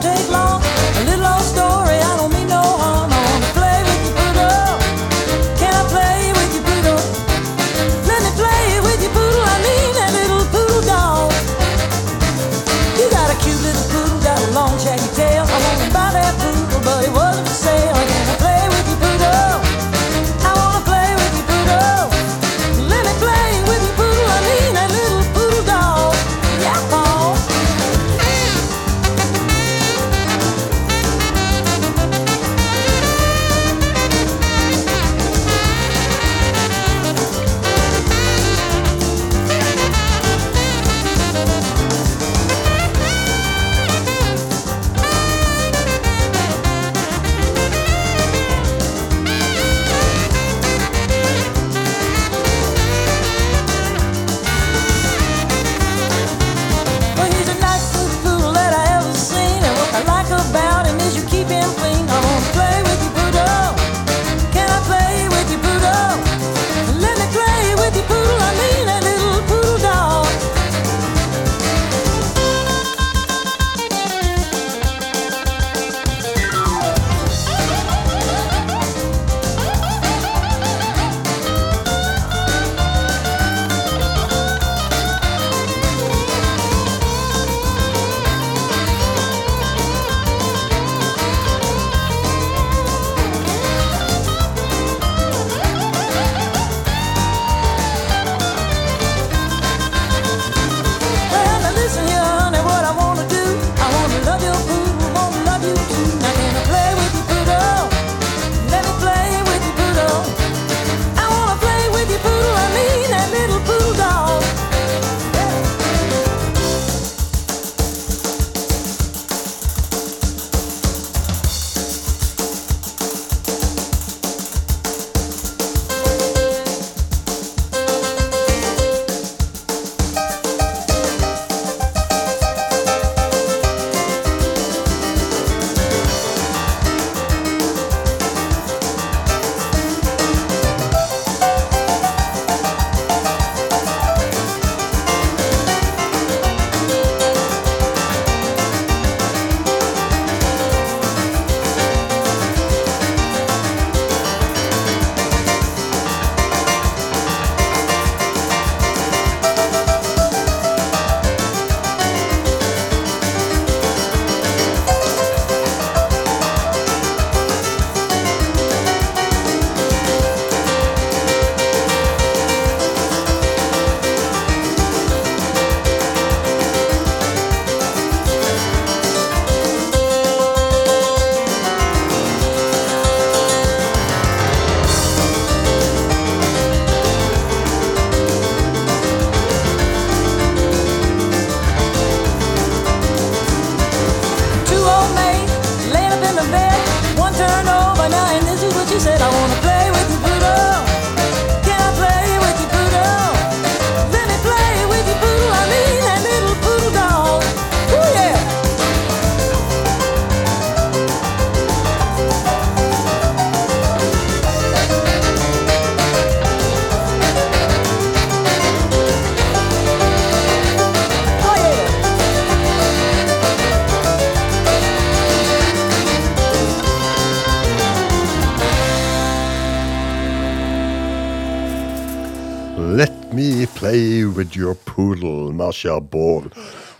Marcia Ball.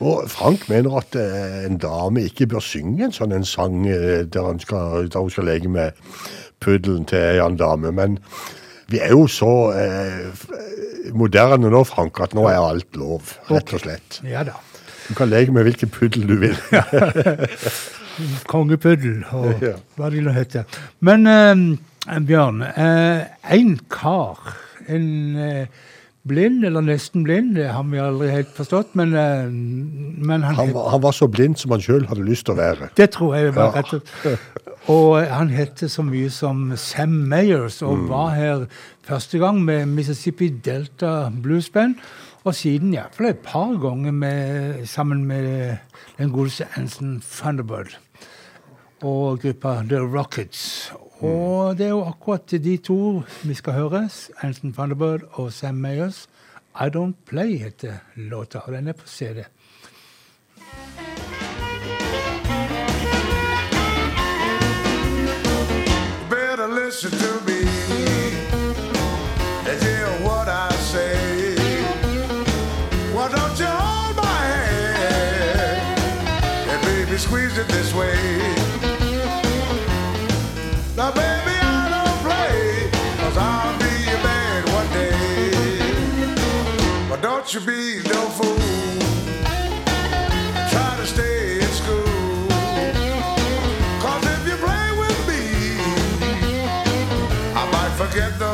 Og Frank mener at eh, en dame ikke bør synge en sånn en sang eh, der, hun skal, skal leke med puddelen til en annen dame. Men vi er jo så eh, moderne nå, Frank, at nå er alt lov, rett og slett. Ja da. Du kan leke med hvilken puddel du vil. (laughs) Kongepuddel og Ja. hva det nå heter. Men eh, Bjørn, eh, en kar, en eh, blind eller nesten blind, det har vi aldri helt forstått, men, eh, men han, Han, var- han var så blind som han sjøl hadde lyst til å være. Det tror jeg var Ja. rett og Og han het så mye som Sam Mayers, og Mm. var her første gang med Mississippi Delta Blues Band. Og siden iallfall et par ganger med, sammen med den godeste Anson Thunderbird og gruppa The Rockets. Og det er jo akkurat de to vi skal høre. Anson Thunderbird og Sam Mayers. I Don't Play heter låta, og den er på CD. better listen to me you be no fool. Try to stay in school. Cause if you play with me, I might forget those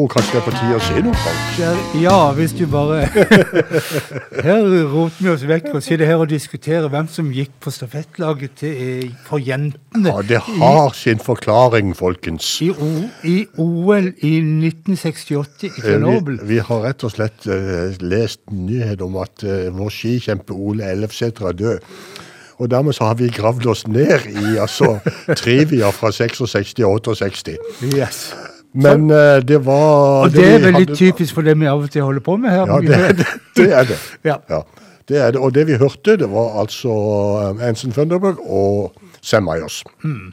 tror kanskje det er på tide å si noe, Frank. Ja, hvis du bare (laughs) Her roter vi oss vekk og sitter her og diskuterer hvem som gikk på stafettlaget til, eh, for jentene Ja, det har sin forklaring, folkens. i, o, i OL i 1968 i Eh, Vi, vi har rett og slett uh, lest nyhet om at uh, vår skikjempe Ole Ellefsæter er død. Og dermed så har vi gravd oss ned i altså, (laughs) trivia fra 66 og 68. Yes. Men uh, det var Og det er veldig hadde- typisk for det vi av og til holder på med her. Ja, det, er det, (laughs) det er det. Ja. Ja, det er det. Og det vi hørte, det var altså um, Anson Thunderberg og Sam Myers. Hmm.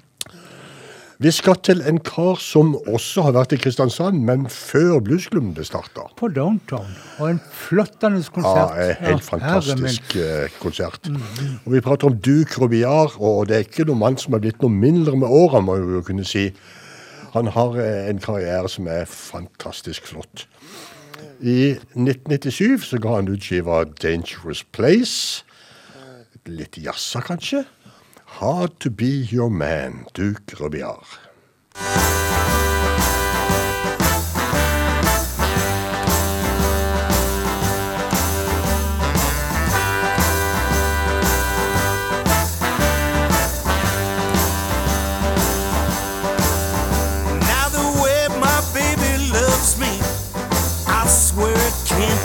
Vi skal til en kar som også har vært i Kristiansand, men før bluesklubben ble starta. På Downtown. Og en flottende konsert. Ja, en helt Ja, fantastisk eh, konsert. Og Vi prater om Duke Rubiar, og det er ikke noen mann som er blitt noe mindre med åra, må vi jo kunne si. Han har eh, en karriere som er fantastisk flott. I 1997 så ga han ut skiva 'Dangerous Place'. Litt jazza, kanskje? 'Hard To Be Your Man', Duke Robillard.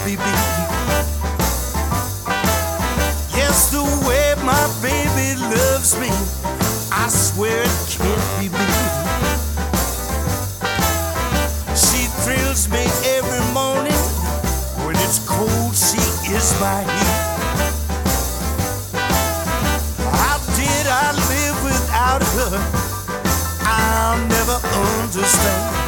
happy bee. Yes, the way my baby loves me, I swear it can't be me. She thrills me every morning. When it's cold, she is my heat. How did I live without her? I'll never understand.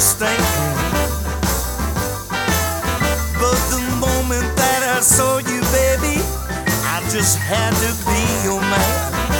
thinking. But the moment that I saw you, baby, I just had to be your man.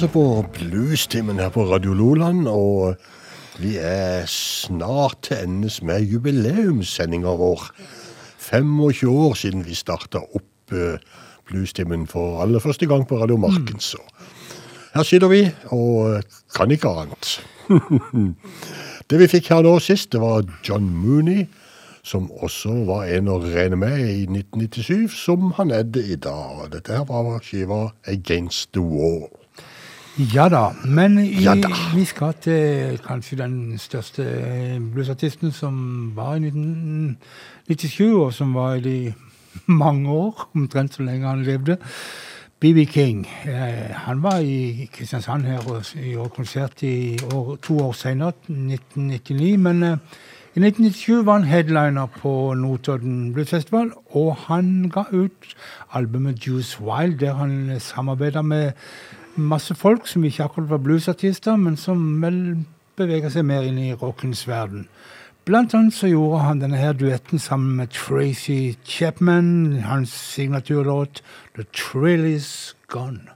Altså på Bluestimen her på Radio Loland, og vi er snart til endes med jubileumssendinga vår. 25 år siden vi starta opp uh, Bluestimen for aller første gang på Radio Marken. Så her sitter vi og kan ikke annet. (laughs) det vi fikk her nå sist, det var John Mooney, som også var en å regne med i 1997, som han er i dag. Dette her var skiva Against the Wall. Ja da, men i, Ja da. vi skal til kanskje den største bluesartisten som var i 1997, og som var i (laughs) mange år, omtrent så lenge han levde. B.B. King. Eh, han var i Kristiansand her og gjorde konsert i år, to år senere, 1999. Men eh, i 1997 var han headliner på Notodden Bluesfestival, og han ga ut albumet Juice Wild, der han samarbeida med masse folk som ikke akkurat var bluesartister, men som vel beveger seg mer inn i rockens verden. Blant annet så gjorde han denne her duetten sammen med Tracy Chapman, hans signaturlåt The Trill Is Gone.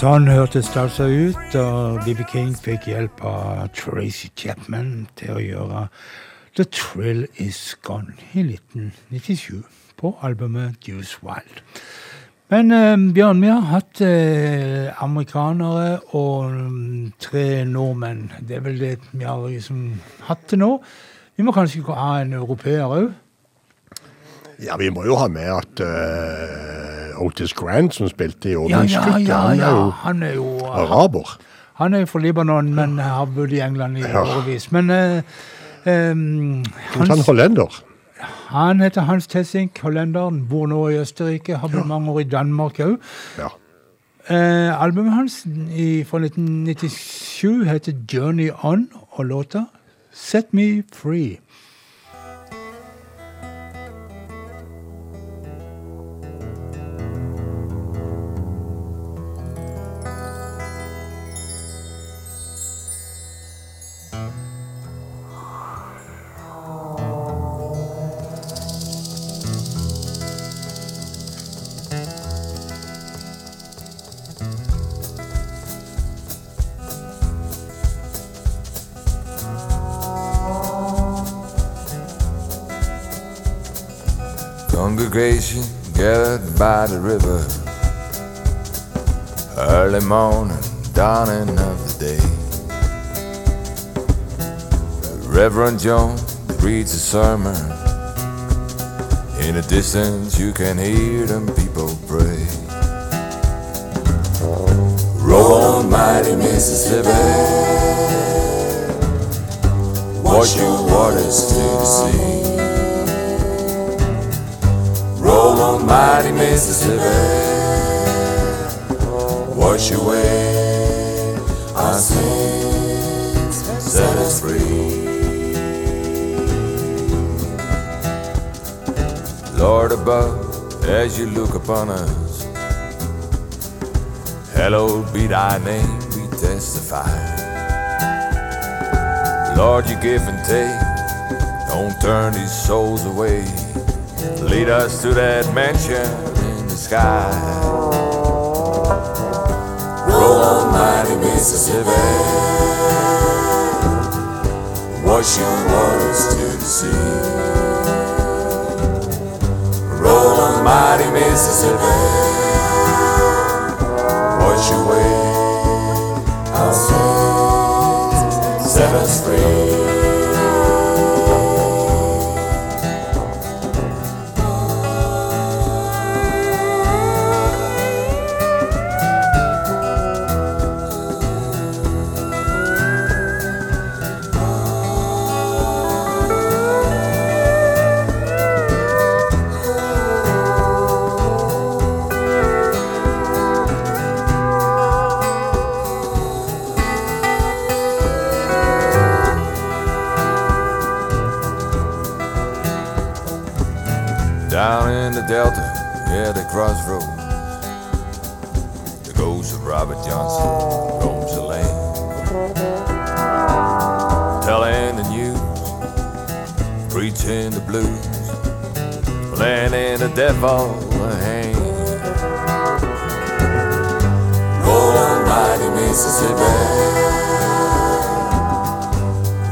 Sånn hørtes det altså ut og BB King fikk hjelp av Tracy Chapman til å gjøre The Trill Is Gone i 1997 på albumet Juice Wild. Men eh, Bjørn, vi har hatt eh, amerikanere og mm, tre nordmenn. Det er vel det vi har liksom hatt til nå. Vi må kanskje ha en europeer òg? Ja, vi må jo ha med at uh, Otis Grant, som spilte i Ja, ja, åpningsstykket, ja, han er jo Han er jo araber. Han er jo fra Libanon, men har bodd i England i Ja. årevis. Men uh, um, Hans, Han hollender. han heter Hans Tessink, hollenderen, bor nå i Østerrike, har bodd mange år i Danmark òg. Ja. Uh, albumet hans i, fra 1997 heter 'Journey On', og låta 'Set Me Free'. Early morning, dawning of the day. Reverend John reads a sermon. In the distance, you can hear them people pray. Roll on, mighty Mississippi. Wash your waters to the sea. Roll on, mighty Mississippi. Wash away our sins, set us free. Lord above, as you look upon us, hallowed be thy name, we testify. Lord, you give and take, don't turn these souls away. Lead us to that mansion in the sky. On, mighty Mississippi. Wash your waters to the sea. Roll on, mighty Mississippi. Wash away our sins, set us free. Crossroads. The ghost of Robert Johnson roams the land. Telling the news, preaching the blues, planning the devil a hand. Roll on, mighty Mississippi.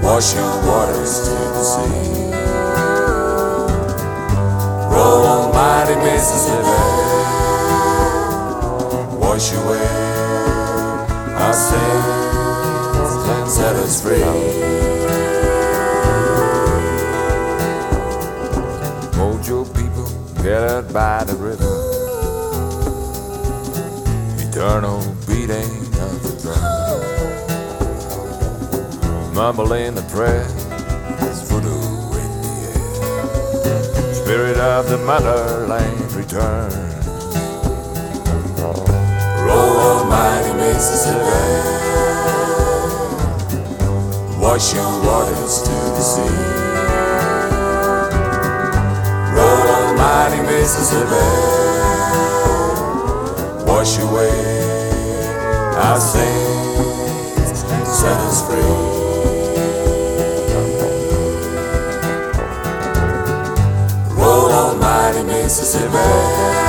Wash your waters to the sea. Roll on, mighty Mississippi. Wash away our sins and set us free. Mojo people gathered by the river. Eternal beating of the drum. Mumbling the prayer as voodoo in the air. Spirit of the motherland return. Mighty Mississippi. Wash your waters to the sea. Roll on, mighty Mississippi. Wash away our sins, set us free. Mississippi.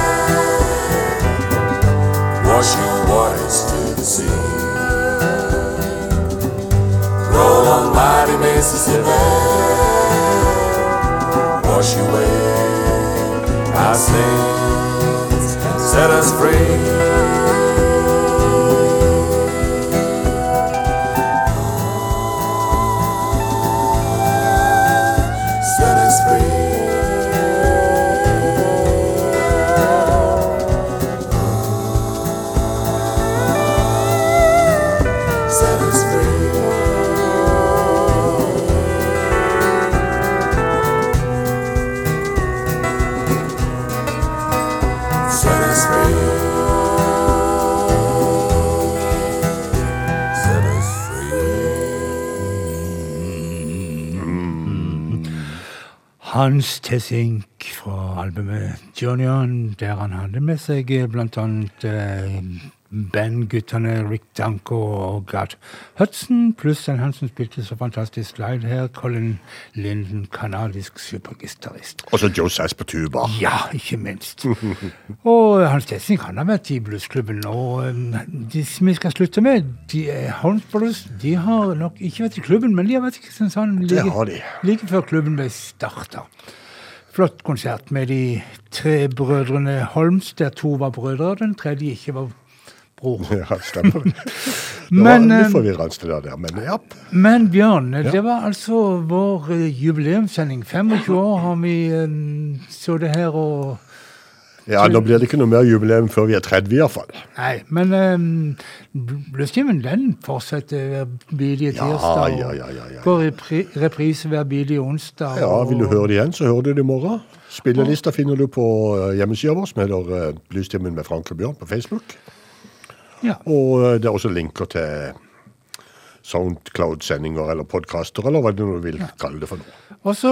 Wash your waters Roll on mighty Mississippi, wash away our sins, set us free. Hans Tessink fra albumet Johnny On, der han hadde med seg eh, blant annet eh, Rick Danko og Gart Hudson, pluss en han som spilte så fantastisk live her, Colin Linden, kanadisk supergitarist. Og så Joe Sass på tuba. Ja, ikke minst. (laughs) Og Hans Tessing, han har vært i bluesklubben, og eh, de som vi skal slutte med, de er Holmes Brothers. De har nok ikke vært i klubben, men de har vært i Kristiansand Det like, har de. like før klubben ble starta. Flott konsert med de tre brødrene Holms, der to var brødre, og den tredje ikke var bror. (laughs) Ja, stemmer. (laughs) Det Men, var eh, litt forvirrende det der, men ja. Men Bjørn, det var altså vår eh, jubileumssending. 25 år har vi så sittet her og Ja, Nå blir det ikke noe mer jubileum før vi er 30 iallfall. Nei, men um, Bluestimen den fortsetter hver bidige tirsdag. ja, ja, ja, ja. Går i pri reprise hver bidige onsdag. Ja, Vil du høre det igjen, så hører du det i morgen. Spillelista finner du på eh, hjemmesida vår, som heter eh, Bluestimen med Frank og Bjørn på Facebook. Ja. Og eh, det er også linker til Soundcloud-sendinger eller podkaster, eller hva du vil vil kalle det for noe. Og så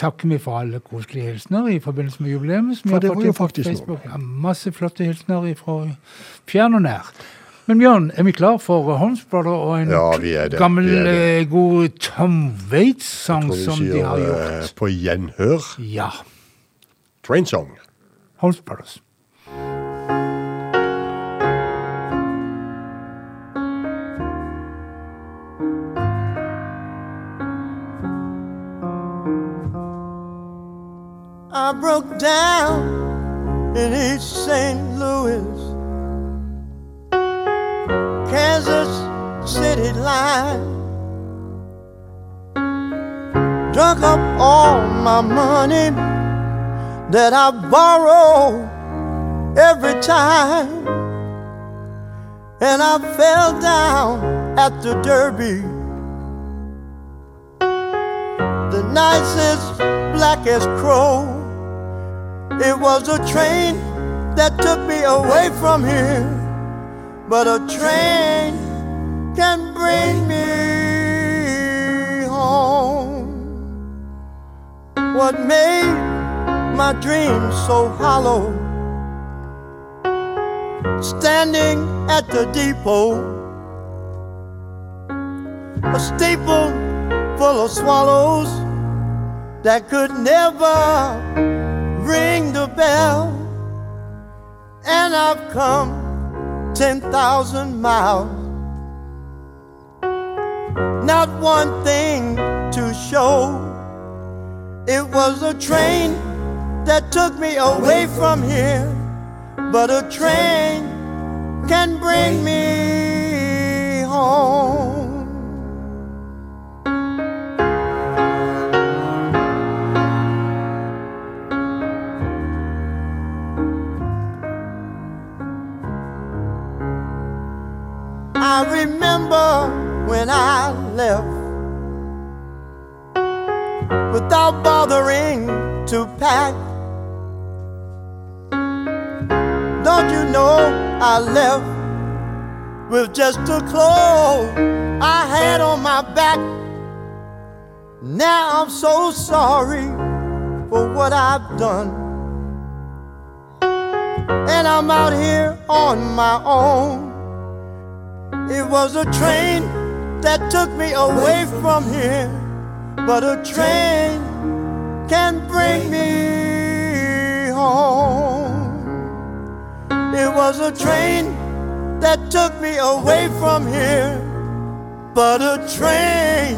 takker vi for alle koselige hilsener i forbindelse med jubileet. For det var jo faktisk Facebook. noe. Ja, masse flotte hilsener fra fjern og nær. Men Bjørn, er vi klar for Holmes Brother og en Ja, gammel, eh, god Tom Waits-sang som sier, de har eh, gjort? på gjenhør. Ja. Train Song. Holmes Brothers. I broke down in East St. Louis, Kansas City line. Drunk up all my money that I borrow every time. And I fell down at the Derby. The nicest, blackest crow. It was a train that took me away from here. But a train can bring me home. What made my dreams so hollow? Standing at the depot, a steeple full of swallows that could never ring the bell. And I've come 10,000 miles. Not one thing to show. It was a train that took me away from here. But a train can bring me home. I remember when I left without bothering to pack. Don't you know I left with just the clothes I had on my back? Now I'm so sorry for what I've done. And I'm out here on my own. It was a train that took me away from here, but a train can bring me home. It was a train that took me away from here, but a train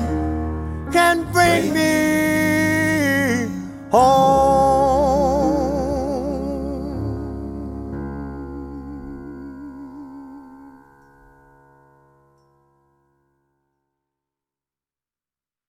can bring me home.